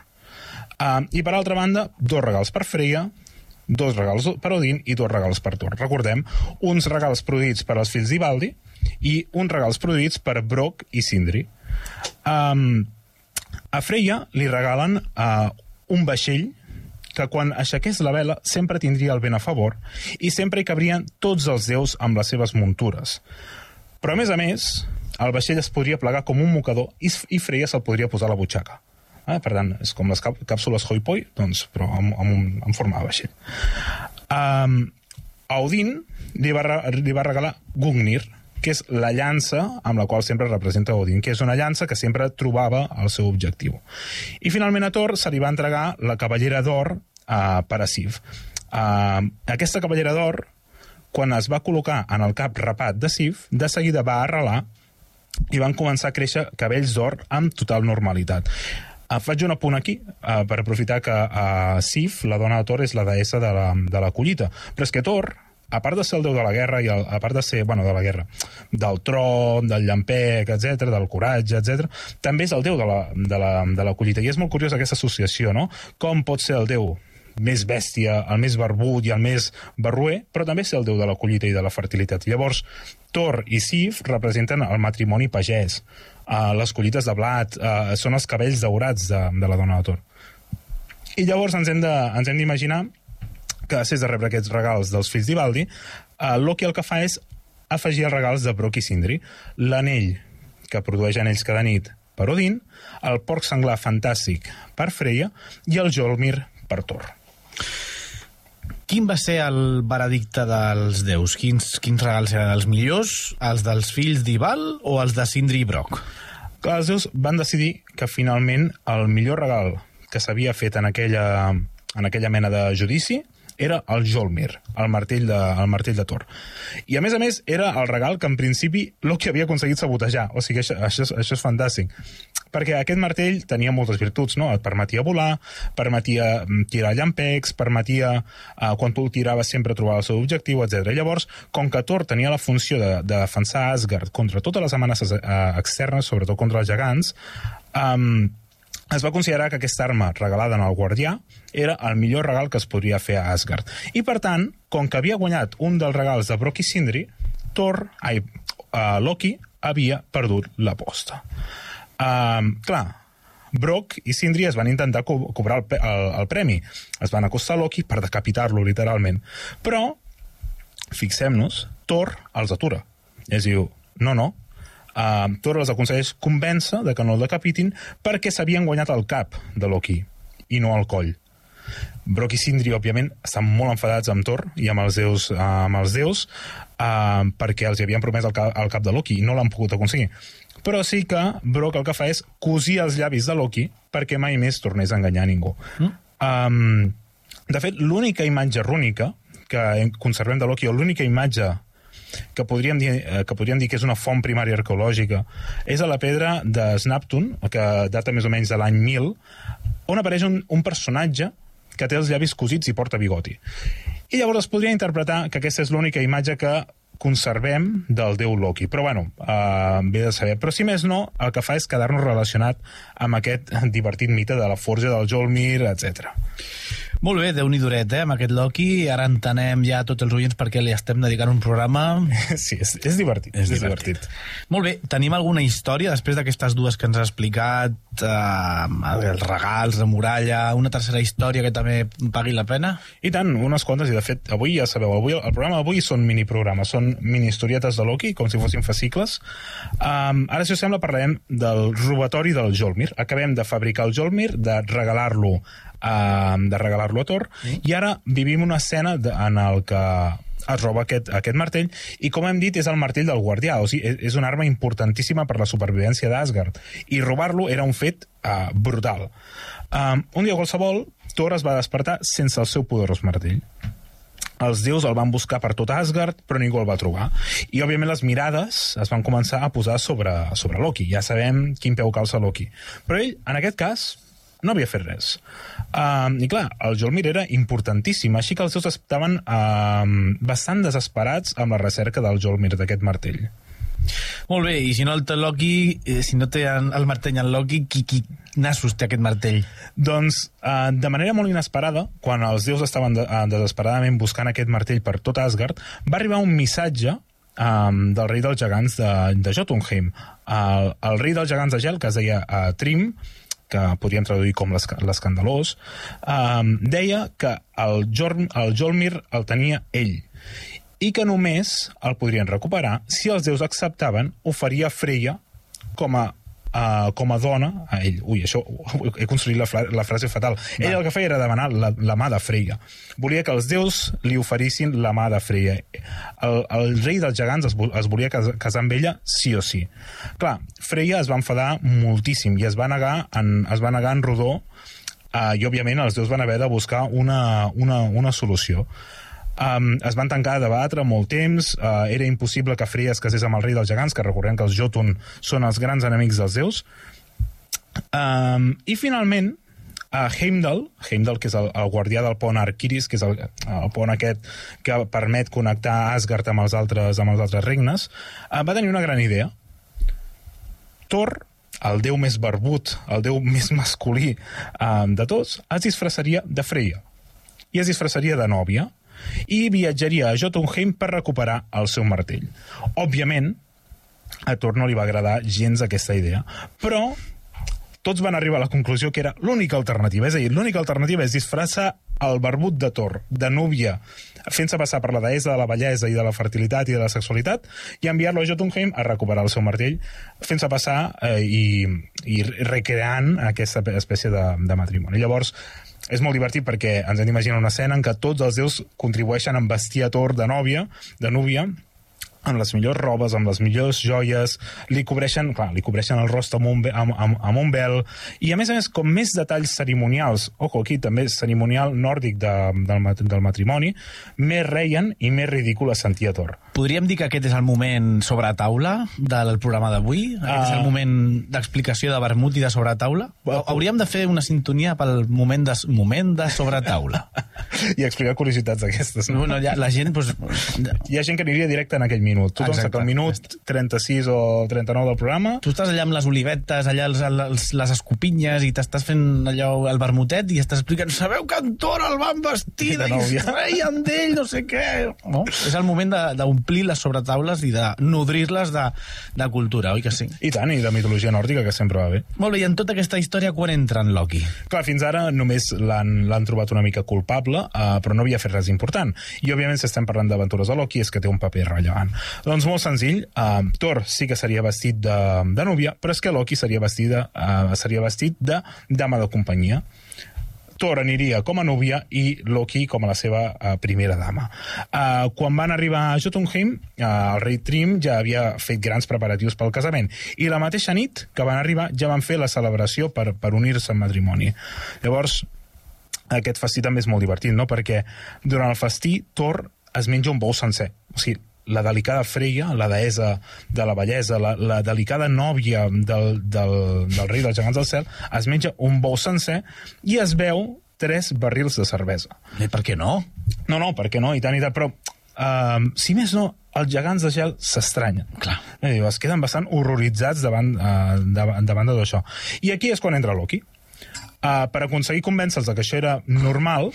Uh, I per altra banda, dos regals per Freya, dos regals per Odin i dos regals per Thor. Recordem, uns regals produïts per als fills d'Ivaldi i uns regals produïts per Brock i Sindri. Um, a Freya li regalen uh, un vaixell que quan aixequés la vela sempre tindria el vent a favor i sempre hi cabrien tots els déus amb les seves muntures. Però, a més a més, el vaixell es podria plegar com un mocador i, i Freya se'l podria posar a la butxaca. Eh? Per tant, és com les càpsules Hoi doncs, però amb, amb, un, amb forma de vaixell. Um, a Odin li va, li va regalar Gungnir, que és la llança amb la qual sempre representa Odin, que és una llança que sempre trobava el seu objectiu. I finalment a Thor se li va entregar la cavallera d'or uh, per a. Uh, aquesta cavallera d'or, quan es va col·locar en el cap rapat de Sif, de seguida va arrelar i van començar a créixer cabells d'or amb total normalitat. Uh, faig un apunt aquí uh, per aprofitar que uh, Sif, la dona de Thor, és la deessa de la, de la collita. Però és que Thor, a part de ser el déu de la guerra i el, a part de ser, bueno, de la guerra, del tron, del llampec, etc, del coratge, etc, també és el déu de la, de, la, de la collita. I és molt curiós aquesta associació, no? Com pot ser el déu més bèstia, el més barbut i el més barruer, però també ser el déu de la collita i de la fertilitat. Llavors, Thor i Sif representen el matrimoni pagès, uh, les collites de blat, uh, són els cabells daurats de, de la dona de Thor. I llavors ens hem d'imaginar que després de rebre aquests regals dels fills d'Ivaldi, eh, Loki el que fa és afegir els regals de Brock i Sindri. L'anell, que produeix anells cada nit per Odin, el porc senglar fantàstic per Freya i el Jolmir per Thor. Quin va ser el veredicte dels déus? Quins, quins regals eren els millors? Els dels fills d'Ival o els de Sindri i Brock? Clar, els déus van decidir que finalment el millor regal que s'havia fet en aquella, en aquella mena de judici era el Jolmir, el martell, de, el martell de Thor. I, a més a més, era el regal que, en principi, Loki havia aconseguit sabotejar. O sigui, això, això, això és fantàstic. Perquè aquest martell tenia moltes virtuts, no? Et permetia volar, permetia mm, tirar llampecs, permetia, eh, quan tu el tiraves, sempre trobar el seu objectiu, etc. Llavors, com que Thor tenia la funció de, de defensar Asgard contra totes les amenaces eh, externes, sobretot contra els gegants, eh, es va considerar que aquesta arma regalada al guardià era el millor regal que es podria fer a Asgard. I, per tant, com que havia guanyat un dels regals de Brock i Sindri, Thor, ai, uh, Loki havia perdut l'aposta. Uh, clar, Brock i Sindri es van intentar co cobrar el, el, el premi. Es van acostar a Loki per decapitar-lo, literalment. Però, fixem-nos, Thor els atura. I es diu, no, no, uh, Thor els aconsegueix convèncer de que no el decapitin perquè s'havien guanyat el cap de Loki i no el coll. Brock i Sindri, òbviament, estan molt enfadats amb Thor i amb els déus, uh, amb els déus uh, perquè els havien promès el, cap, el cap de Loki i no l'han pogut aconseguir. Però sí que Brock el que fa és cosir els llavis de Loki perquè mai més tornés a enganyar ningú. Mm? Um, de fet, l'única imatge rúnica que conservem de Loki, o l'única imatge que podríem, dir, eh, que podríem dir que és una font primària arqueològica, és a la pedra de Snaptun, que data més o menys de l'any 1000, on apareix un, un personatge que té els llavis cosits i porta bigoti. I llavors es podria interpretar que aquesta és l'única imatge que conservem del déu Loki. Però, bueno, eh, bé de saber. Però, si més no, el que fa és quedar-nos relacionat amb aquest divertit mite de la forja del Jolmir, etc. Molt bé, déu nhi eh, amb aquest Loki. Ara entenem ja tots els oients perquè li estem dedicant un programa. (laughs) Sí, és, és divertit. És, és divertit. divertit. Molt bé, tenim alguna història després d'aquestes dues que ens ha explicat, eh, els regals, la muralla, una tercera història que també pagui la pena? I tant, unes quantes, i de fet, avui ja sabeu, avui, el programa d'avui són miniprogrames, són mini-historietes de Loki, com si fossin fascicles. Um, ara, si us sembla, parlarem del robatori del Jolmir. Acabem de fabricar el Jolmir, de regalar-lo uh, de regalar-lo a Thor, mm. i ara vivim una escena de, en el que es roba aquest, aquest martell, i com hem dit, és el martell del guardià, o sigui, és una arma importantíssima per la supervivència d'Asgard, i robar-lo era un fet uh, brutal. Um, un dia qualsevol, Thor es va despertar sense el seu poderós martell. Els déus el van buscar per tot Asgard, però ningú el va trobar. I, òbviament, les mirades es van començar a posar sobre, sobre Loki. Ja sabem quin peu calça Loki. Però ell, en aquest cas, no havia fet res. Uh, I clar, el Jolmir era importantíssim, així que els seus estaven uh, bastant desesperats amb la recerca del Jolmir, d'aquest martell. Molt bé, i si no el té Loki, eh, si no té el martell en Loki, qui, qui nassos té aquest martell? Doncs, uh, de manera molt inesperada, quan els déus estaven de, uh, desesperadament buscant aquest martell per tot Asgard, va arribar un missatge um, del rei dels gegants de, de Jotunheim. El, el rei dels gegants de gel, que es deia uh, Trim, que podríem traduir com l'escandalós, um, deia que el, Jorm, el Jolmir el tenia ell i que només el podrien recuperar si els déus acceptaven oferir a Freya com a uh, com a dona a ell. Ui, això he construït la, la frase fatal. Va. Ell el que feia era demanar la, la mà de Freya. Volia que els déus li oferissin la mà de Freya. El, el rei dels gegants es, es volia casar amb ella sí o sí. Clar, Freya es va enfadar moltíssim i es va negar en, es va negar en rodó uh, i, òbviament, els déus van haver de buscar una, una, una solució. Um, es van tancar a debatre molt temps, uh, era impossible que Freya es casés amb el rei dels gegants, que recordem que els Jotun són els grans enemics dels déus. Um, I finalment, a uh, Heimdall, Heimdall, que és el, el guardià del pont Arquiris, que és el, el pont aquest que permet connectar Asgard amb els altres, amb els altres regnes, uh, va tenir una gran idea. Thor, el déu més barbut, el déu més masculí uh, de tots, es disfressaria de Freya. I es disfressaria de nòvia, i viatjaria a Jotunheim per recuperar el seu martell. Òbviament, a Thor no li va agradar gens aquesta idea, però tots van arribar a la conclusió que era l'única alternativa. És a dir, l'única alternativa és disfressar el barbut de Thor, de núvia, fent-se passar per la deessa de la bellesa i de la fertilitat i de la sexualitat, i enviar-lo a Jotunheim a recuperar el seu martell, fent-se passar eh, i, i recreant aquesta espècie de, de matrimoni. Llavors, és molt divertit perquè ens hem d'imaginar una escena en què tots els déus contribueixen a vestir a Thor de nòvia, de núvia, amb les millors robes, amb les millors joies, li cobreixen, clar, li cobreixen el rostre amb un, amb, amb, amb un vel, i a més a més, com més detalls cerimonials, ojo, aquí també cerimonial nòrdic de, del, del matrimoni, més reien i més ridícul es sentia Thor. Podríem dir que aquest és el moment sobre taula del programa d'avui? Aquest uh... és el ah. moment d'explicació de vermut i de sobre taula? Hauríem de fer una sintonia pel moment de, moment de sobre taula. (laughs) I explicar curiositats d'aquestes. No, no, ja, la gent... Pues... Hi ha gent que aniria directe en aquell minut. Tothom Exacte. sap al minut 36 o 39 del programa Tu estàs allà amb les olivetes, allà els, els, les escopinyes, i t'estàs fent allò el vermutet i estàs explicant, sabeu que en Tor el van vestir De i nòvia." es reien d'ell, no sé què. No? És el moment de- d'omplir les sobretaules i de nodrir-les de, de cultura, oi que sí? i tant, i de mitologia nòrdica, que sempre va bé. Molt bé, i en tota aquesta història quan entra en Loki? Clar, fins ara només l'han trobat una mica culpable, uh, però no havia fet res important. I, òbviament, si estem parlant d'aventures de Loki, és que té un paper rellevant. Doncs molt senzill, uh, Thor sí que seria vestit de, de núvia, però és que Loki seria, vestida, uh, seria vestit de dama de companyia. Thor aniria com a núvia i Loki com a la seva uh, primera dama. Uh, quan van arribar a Jotunheim, uh, el rei Trim ja havia fet grans preparatius pel casament i la mateixa nit que van arribar ja van fer la celebració per, per unir-se en matrimoni. Llavors, aquest festí també és molt divertit, no? Perquè durant el festí Thor es menja un bou sencer. O sigui, la delicada Freya, la deessa de la bellesa, la, la delicada nòvia del, del, del rei dels gegants del cel, es menja un bou sencer i es veu tres barrils de cervesa. Eh, per què no? No, no, per què no? I tant, i tant, però... Uh, si més no, els gegants de gel s'estranyen. Clar. Eh, es queden bastant horroritzats davant, uh, davant, davant de tot això. I aquí és quan entra Loki. Uh, per aconseguir convèncer-los que això era normal,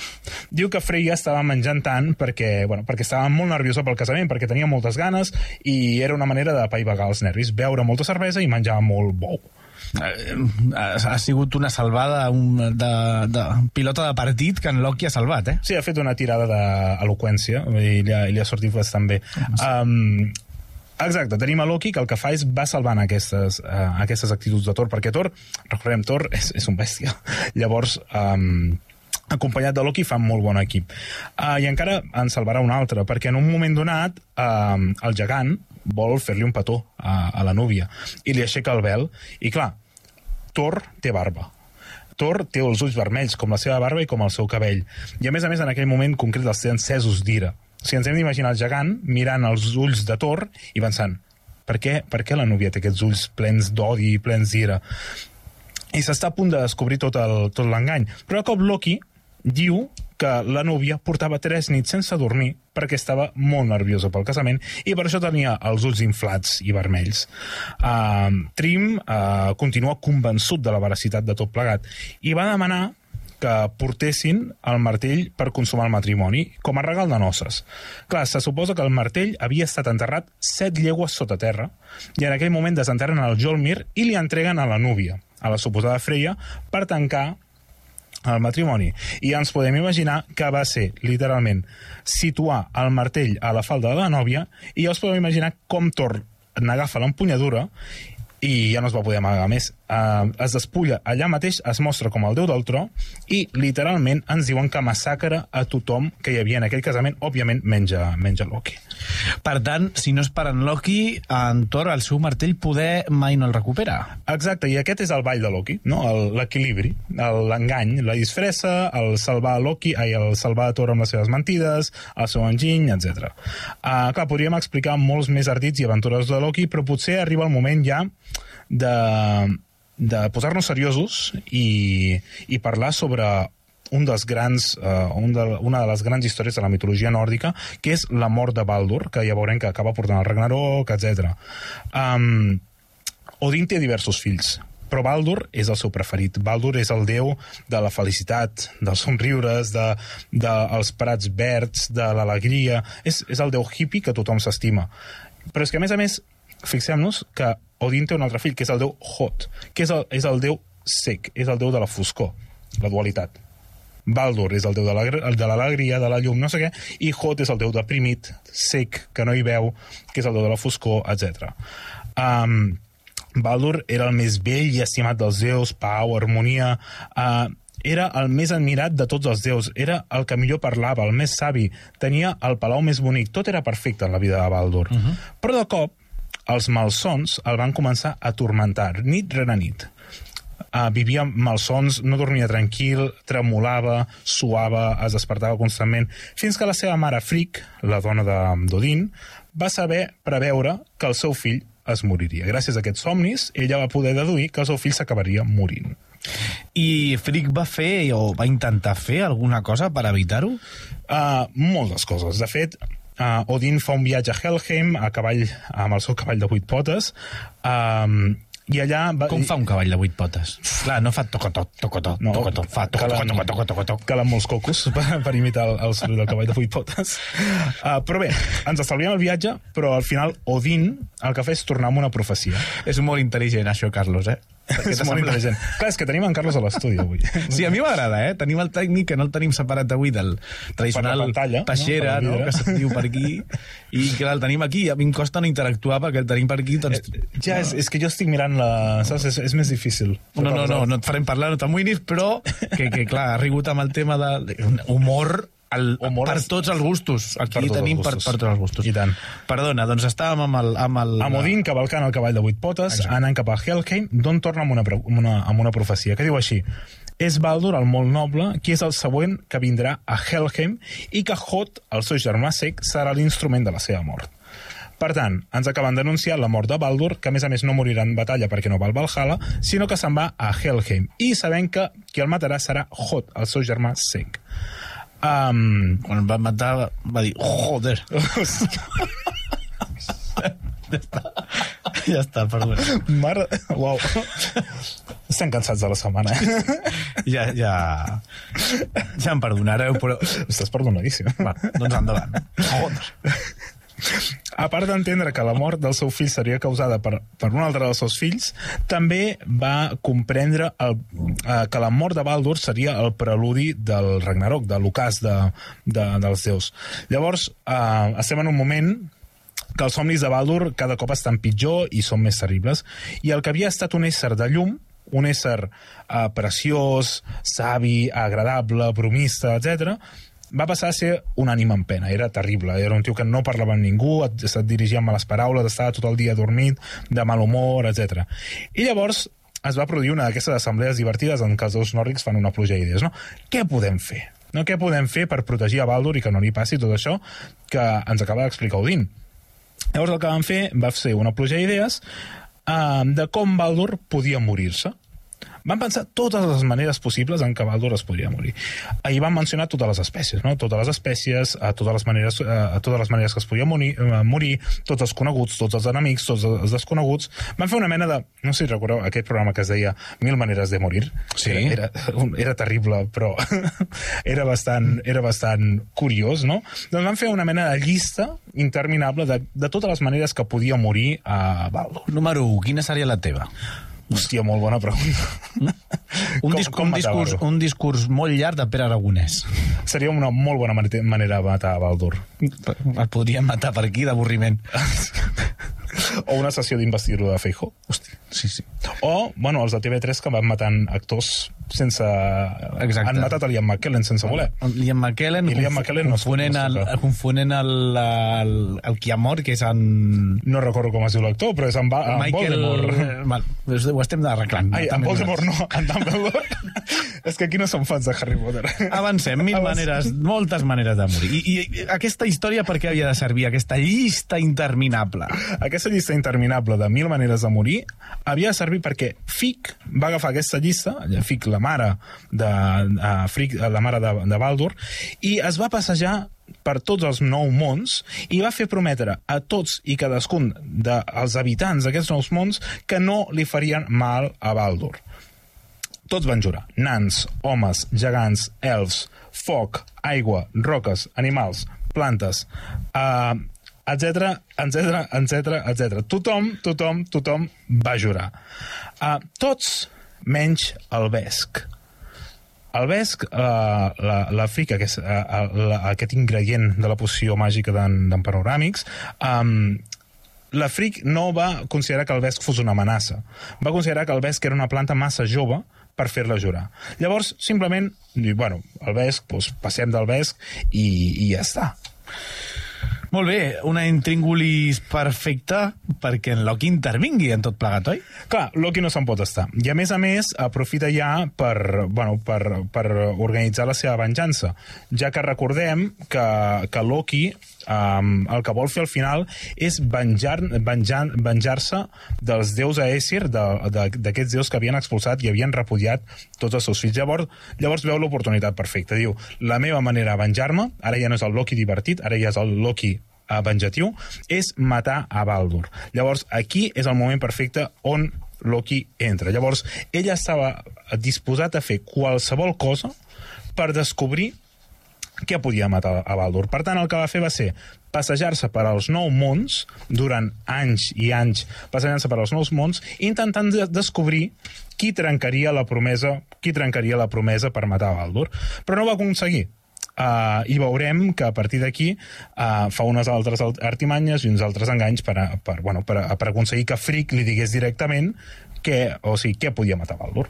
diu que Freya estava menjant tant perquè, bueno, perquè estava molt nerviosa pel casament, perquè tenia moltes ganes i era una manera de paivagar els nervis, beure molta cervesa i menjar molt bou. Eh, ha, ha sigut una salvada un, de, de pilota de partit que en Loki ha salvat, eh? Sí, ha fet una tirada d'eloqüència i li ha, li ha sortit bastant bé. Um, Exacte, tenim a Loki que el que fa és va salvant aquestes, uh, aquestes actituds de Thor, perquè Thor, recordem, Thor (laughs) és, és un bèstia. Llavors, um, acompanyat de Loki fan molt bon equip. Uh, I encara en salvarà un altre, perquè en un moment donat uh, el gegant vol fer-li un petó a, a la núvia i li aixeca el vel. I clar, Thor té barba. Thor té els ulls vermells, com la seva barba i com el seu cabell. I a més a més, en aquell moment concret els té encesos d'ira. O sigui, ens hem d'imaginar el gegant mirant els ulls de Thor i pensant per què, per què la núvia té aquests ulls plens d'odi i plens d'ira? I s'està a punt de descobrir tot l'engany. Però de cop Loki diu que la núvia portava tres nits sense dormir perquè estava molt nerviosa pel casament i per això tenia els ulls inflats i vermells. Uh, Trim uh, continua convençut de la veracitat de tot plegat i va demanar que portessin el martell per consumar el matrimoni com a regal de noces. Clar, se suposa que el martell havia estat enterrat set llegües sota terra i en aquell moment desenterren el Jolmir i li entreguen a la núvia, a la suposada Freya, per tancar el matrimoni. I ens podem imaginar que va ser, literalment, situar el martell a la falda de la nòvia i ja us podeu imaginar com Thor n'agafa l'empunyadura i ja no es va poder amagar més. Uh, es despulla allà mateix, es mostra com el déu del tro i literalment ens diuen que massacra a tothom que hi havia en aquell casament, òbviament menja, menja Loki. Per tant, si no és per en Loki, en Thor, el seu martell, poder mai no el recupera. Exacte, i aquest és el ball de Loki, no? L'equilibri, l'engany, la disfressa, el salvar a Loki, ai, el salvar a Thor amb les seves mentides, el seu enginy, etc. Uh, clar, podríem explicar molts més ardits i aventures de Loki, però potser arriba el moment ja de, de posar-nos seriosos i, i parlar sobre un dels grans, uh, un de, una de les grans històries de la mitologia nòrdica, que és la mort de Baldur, que ja veurem que acaba portant el Ragnarok, etc. Um, Odin té diversos fills, però Baldur és el seu preferit. Baldur és el déu de la felicitat, dels somriures, de, de els prats verds, de l'alegria. És, és el déu hippie que tothom s'estima. Però és que, a més a més, fixem-nos que Odin té un altre fill, que és el déu Hot, que és el, és el déu sec, és el déu de la foscor, la dualitat. Baldur és el déu de l'alegria, de la llum, no sé què, i Hot és el déu deprimit, sec, que no hi veu, que és el déu de la foscor, etc. Um, Baldur era el més vell i estimat dels déus, pau, harmonia... Uh, era el més admirat de tots els déus, era el que millor parlava, el més savi, tenia el palau més bonic, tot era perfecte en la vida de Baldur. Uh -huh. Però de cop, els malsons el van començar a tormentar, nit rere nit. Uh, vivia malsons, no dormia tranquil, tremolava, suava, es despertava constantment, fins que la seva mare Frick, la dona de- d'Odin, va saber preveure que el seu fill es moriria. Gràcies a aquests somnis, ella va poder deduir que el seu fill s'acabaria morint. I Frick va fer o va intentar fer alguna cosa per evitar-ho? Uh, moltes coses. De fet, uh, Odin fa un viatge a Helheim a cavall, amb el seu cavall de vuit potes, um, i allà... Va, Com fa un cavall de vuit potes? Clar, no fa tocotot, tocotot, No, tocotot, fa tocotot, calen- tocotot, tocotot, tocotot. calen molts cocos per, per imitar el, el soroll del cavall de vuit potes. Uh, però bé, ens estalviem el viatge, però al final Odin el que fa és tornar amb una profecia. És molt intel·ligent, això, Carlos, eh? És molt intel·ligent. Clar, és que tenim en Carlos a l'estudi avui. (laughs) Sí, a mi m'agrada, eh? Tenim el tècnic, que no el tenim separat avui del tradicional pantalla, no? El no? vidre. Que se't diu per aquí, i clar, el tenim aquí, a mi em costa no interactuar perquè el tenim per aquí, doncs... Ja, és, és que jo estic mirant la... Saps? És, és més difícil. No, no, no, no et farem parlar, no t'amoïnis, però que, que clar, ha rigut amb el tema de humor el, Humor per tots els gustos. Aquí Per tenim per, gustos. per tots els gustos. I tant. Perdona, doncs estàvem amb el... Amb el Amb Odin cavalcant el cavall de vuit potes, anant cap a Helheim, d'on torna amb una, amb, una, amb una profecia, que diu així és Baldur, el molt noble, qui és el següent que vindrà a Helheim i que Hot, el seu germà sec, serà l'instrument de la seva mort. Per tant, ens acaben d'anunciar la mort de Baldur, que a més a més no morirà en batalla perquè no va al Valhalla, sinó que se'n va a Helheim. I sabem que qui el matarà serà Hot, el seu germà sec. Um, Quan el va matar va dir, joder. (laughs) ja està, perdona. mare... Uau. Estem cansats de la setmana, eh? (laughs) Ja, ja... Ja em perdonareu, però... Estàs perdonadíssim. Va, doncs endavant. (laughs) Joder. A part d'entendre que la mort del seu fill seria causada per, per un altre dels seus fills, també va comprendre el, eh, que la mort de Baldur seria el preludi del Ragnarok, de l'ocàs de, de, dels déus. Llavors, eh, estem en un moment que els somnis de Baldur cada cop estan pitjor i són més terribles, i el que havia estat un ésser de llum, un ésser eh, preciós, savi, agradable, bromista, etc va passar a ser un ànima en pena, era terrible, era un tio que no parlava amb ningú, et, et dirigia amb males paraules, estava tot el dia dormit, de mal humor, etc. I llavors es va produir una d'aquestes assemblees divertides en què els dos nòrdics fan una pluja d'idees, no? Què podem fer? No? Què podem fer per protegir a Baldur i que no li passi tot això que ens acaba d'explicar Odin? Llavors el que van fer va ser una pluja d'idees eh, de com Baldur podia morir-se. Van pensar totes les maneres possibles en què Baldur es podria morir. Ahir van mencionar totes les espècies, no? Totes les espècies, a totes les maneres, a totes les maneres que es podia morir, eh, morir, tots els coneguts, tots els enemics, tots els desconeguts. Van fer una mena de... No sé si recordeu aquell programa que es deia Mil maneres de morir. Sí. Era, era, era terrible, però (laughs) era bastant, era bastant curiós, no? Doncs van fer una mena de llista interminable de, de totes les maneres que podia morir a Baldur. Número 1, quina seria la teva? Hòstia, molt bona pregunta. Un, Com- disc, com un, discurs, un discurs molt llarg de Pere Aragonès. Seria una molt bona mane- manera de matar a Baldur. El podríem matar per aquí d'avorriment. (laughs) O una sessió d'investidura de Feijó. Hosti. Sí, sí. O, bueno, els de TV3 que van matant actors sense... Exacte. Han matat a Liam McKellen sense voler. El Liam McKellen, I Liam McKellen confonent, no el, toca. confonent el, el, el qui ha mort, que és en... No recordo com es diu l'actor, però és en, ba en Voldemort. Val, ho estem arreglant. Ai, en Voldemort no, en Dumbledore. (laughs) és que aquí no som fans de Harry Potter. Avancem, mil Avancem. maneres, moltes maneres de morir. I, I aquesta història per què havia de servir? Aquesta llista interminable. Aquesta llista interminable de mil maneres de morir havia de servir perquè Fic va agafar aquesta llista, Fic, la mare de, uh, Fric, la mare de, de Baldur, i es va passejar per tots els nou mons i va fer prometre a tots i cadascun dels habitants d'aquests nous mons que no li farien mal a Baldur. Tots van jurar. Nans, homes, gegants, elfs, foc, aigua, roques, animals, plantes, uh, etc, etc, etc, etc. Tothom, tothom, tothom va jurar. Uh, tots menys el Vesc. El Vesc, uh, la, la frica, que és uh, la, aquest ingredient de la poció màgica d'en Panoràmics, um, la Fric no va considerar que el vesc fos una amenaça. Va considerar que el vesc era una planta massa jove per fer-la jurar. Llavors, simplement, bueno, el vesc, doncs, passem del vesc i, i ja està. Molt bé, una intríngulis perfecta perquè en Loki intervingui en tot plegat, oi? Clar, Loki no se'n pot estar. I a més a més, aprofita ja per, bueno, per, per organitzar la seva venjança. Ja que recordem que, que Loki um, el que vol fer al final és venjar, venjar, venjar-se dels déus a Aesir, de- de- d'aquests déus que havien expulsat i havien repudiat tots els seus fills. Llavors, llavors veu l'oportunitat perfecta. Diu, la meva manera de venjar-me, ara ja no és el Loki divertit, ara ja és el Loki uh, venjatiu és matar a Baldur. Llavors, aquí és el moment perfecte on Loki entra. Llavors, ell estava disposat a fer qualsevol cosa per descobrir què podia matar a Baldur. Per tant, el que va fer va ser passejar-se per als nou mons durant anys i anys passejant-se per als nous mons intentant de descobrir qui trencaria la promesa qui trencaria la promesa per matar Baldur. Però no ho va aconseguir. Uh, i veurem que a partir d'aquí uh, fa unes altres artimanyes i uns altres enganys per, a, per, bueno, per, a, per aconseguir que Frick li digués directament que, o sigui, què podia matar Baldur.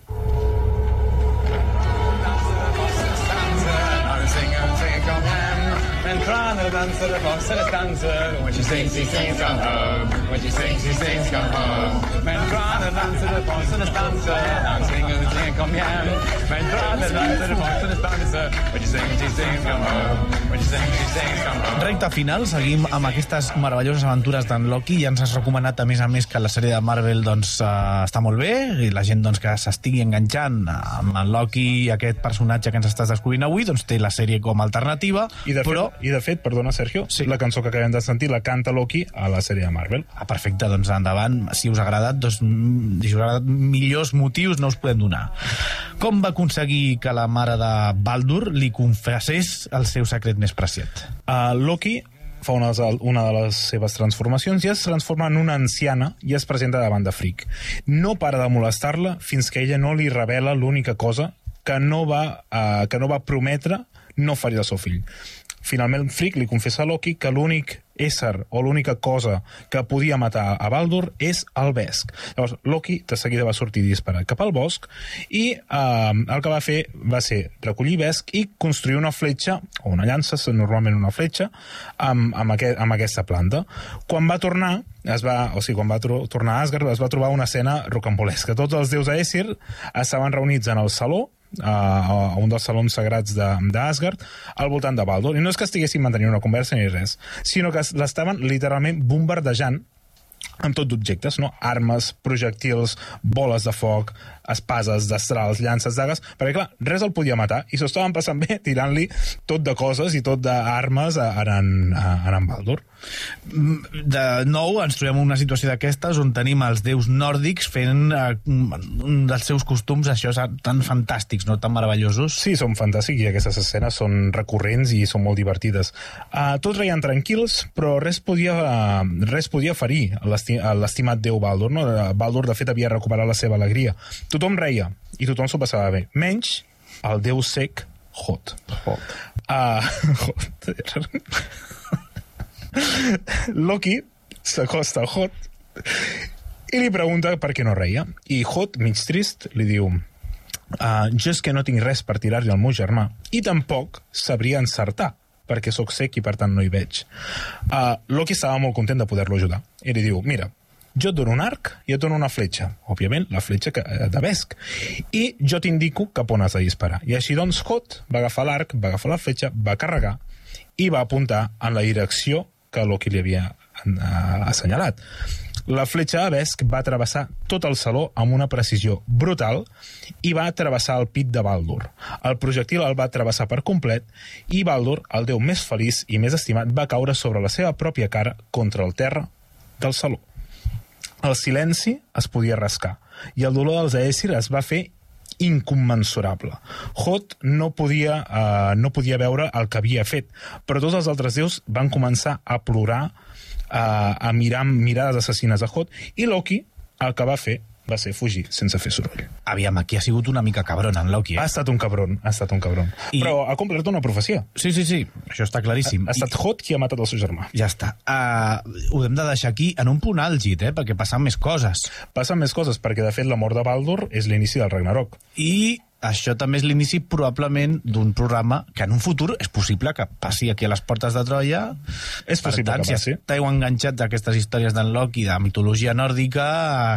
To to the boss and the dancer. When she sings, she sings, come home. When she sings, she sings, come home. Men to dance to the boss and the dancer. I'm singing and singing, come hjem. Men to dance to the boss and the dancer. When she sings, she sings, come home. When she sings, she sings, come home. Recte final, seguim amb aquestes meravelloses aventures d'en Loki. Ja ens has recomanat, a més a més, que la sèrie de Marvel doncs, uh, està molt bé i la gent doncs, que s'estigui enganxant amb en Loki i aquest personatge que ens estàs descobrint avui doncs, té la sèrie com a alternativa, I de, però... fet, I de fet, perdona, Sergio, sí. la cançó que acabem de sentir la canta Loki a la sèrie de Marvel. Ah, perfecte, doncs endavant. Si us ha agradat, doncs, mm, si us ha agradat millors motius no us podem donar. Com va aconseguir que la mare de Baldur li confessés el seu secret més preciat? Uh, Loki fa una, una de les seves transformacions i es transforma en una anciana i es presenta davant de Frick. No para de molestar-la fins que ella no li revela l'única cosa que no va, uh, que no va prometre no faria al seu fill. Finalment, Frick li confessa a Loki que l'únic ésser o l'única cosa que podia matar a Baldur és el Vesk. Llavors, Loki de seguida va sortir disparat cap al bosc i eh, el que va fer va ser recollir Vesk i construir una fletxa, o una llança, normalment una fletxa, amb, amb, aquest, amb aquesta planta. Quan va tornar, es va, o sigui, quan va tornar a Asgard, es va trobar una escena rocambolesca. Tots els déus Aesir estaven reunits en el saló a, a un dels salons sagrats d'Asgard al voltant de Baldur. I no és que estiguessin mantenint una conversa ni res, sinó que l'estaven literalment bombardejant amb tot d'objectes, no? Armes, projectils, boles de foc, espases, destrals, llances, dagues, perquè clar, res el podia matar i s'ho estaven passant bé tirant-li tot de coses i tot d'armes a, a, a, a en Baldur. De nou ens trobem en una situació d'aquestes on tenim els déus nòrdics fent eh, un dels seus costums això tan fantàstics, no tan meravellosos. Sí, són fantàstics i aquestes escenes són recurrents i són molt divertides. Uh, tots reien tranquils, però res podia, uh, res podia ferir l'estimat déu Baldur. No? Baldur, de fet, havia recuperat la seva alegria. Tothom reia i tothom s'ho passava bé, menys el déu sec Hot. Hot. Uh, (laughs) hot. Loki s'acosta a Hot i li pregunta per què no reia. I Hot, mig trist, li diu uh, jo és que no tinc res per tirar-li al meu germà i tampoc sabria encertar perquè sóc sec i per tant no hi veig. Uh, Loki estava molt content de poder-lo ajudar i li diu, mira, jo et dono un arc i et dono una fletxa. Òbviament, la fletxa que, eh, de Vesc. I jo t'indico cap on has de disparar. I així, doncs, Hot va agafar l'arc, va agafar la fletxa, va carregar i va apuntar en la direcció que Loki li havia assenyalat. La fletxa de Vesc va travessar tot el saló amb una precisió brutal i va travessar el pit de Baldur. El projectil el va travessar per complet i Baldur, el déu més feliç i més estimat, va caure sobre la seva pròpia cara contra el terra del saló. El silenci es podia rascar i el dolor dels Aesir es va fer incommensurable. Hot no podia, uh, no podia veure el que havia fet, però tots els altres déus van començar a plorar, uh, a mirar mirades assassines a Hot, i Loki el que va fer va ser fugir sense fer soroll. Aviam, aquí ha sigut una mica cabron, en Loki. Eh? Ha estat un cabron, ha estat un cabron. I- I... Però ha complert una profecia. Sí, sí, sí, això està claríssim. Ha estat Hot qui ha matat el seu germà. I ja està. Uh, ho hem de deixar aquí en un punt àlgid, eh? perquè passen més coses. Passen més coses, perquè de fet la mort de Baldur és l'inici del Ragnarok. I això també és l'inici probablement d'un programa que en un futur és possible que passi aquí a les portes de Troia. És possible per tant, que passi. Si esteu enganxats a aquestes històries d'en Loki, de mitologia nòrdica,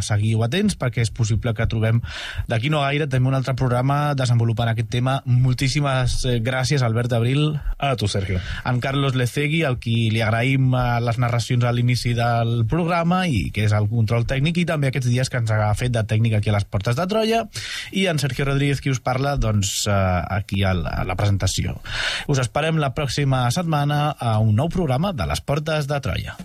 seguiu atents perquè és possible que trobem d'aquí no gaire també un altre programa desenvolupant aquest tema. Moltíssimes eh, gràcies, Albert Abril. A tu, Sergio. En Carlos Lecegui, al qui li agraïm eh, les narracions a l'inici del programa i que és el control tècnic i també aquests dies que ens ha fet de tècnic aquí a les portes de Troia i en Sergio Rodríguez qui us parla doncs, eh, aquí a la, a la presentació. Us esperem la pròxima setmana a un nou programa de les Portes de Troia.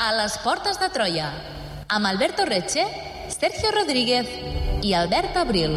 A les portes de Troia, amb Alberto Reche, Sergio Rodríguez i Albert Abril.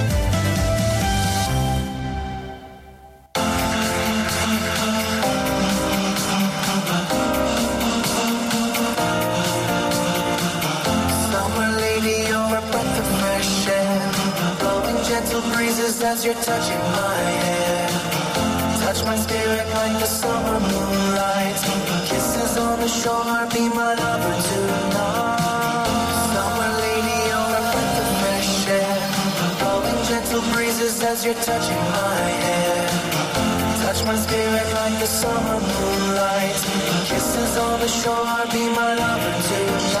as you're touching my hair. Touch my spirit like the summer moonlight. Kisses on the shore, be my lover tonight. Summer lady, you're a breath of fresh air. Blowing gentle breezes as you're touching my hair. Touch my spirit like the summer moonlight. Kisses on the shore, be my lover tonight.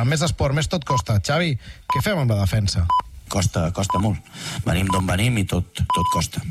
A més esport, més tot costa. Xavi, què fem amb la defensa? Costa, costa molt. Venim d'on venim i tot, tot costa.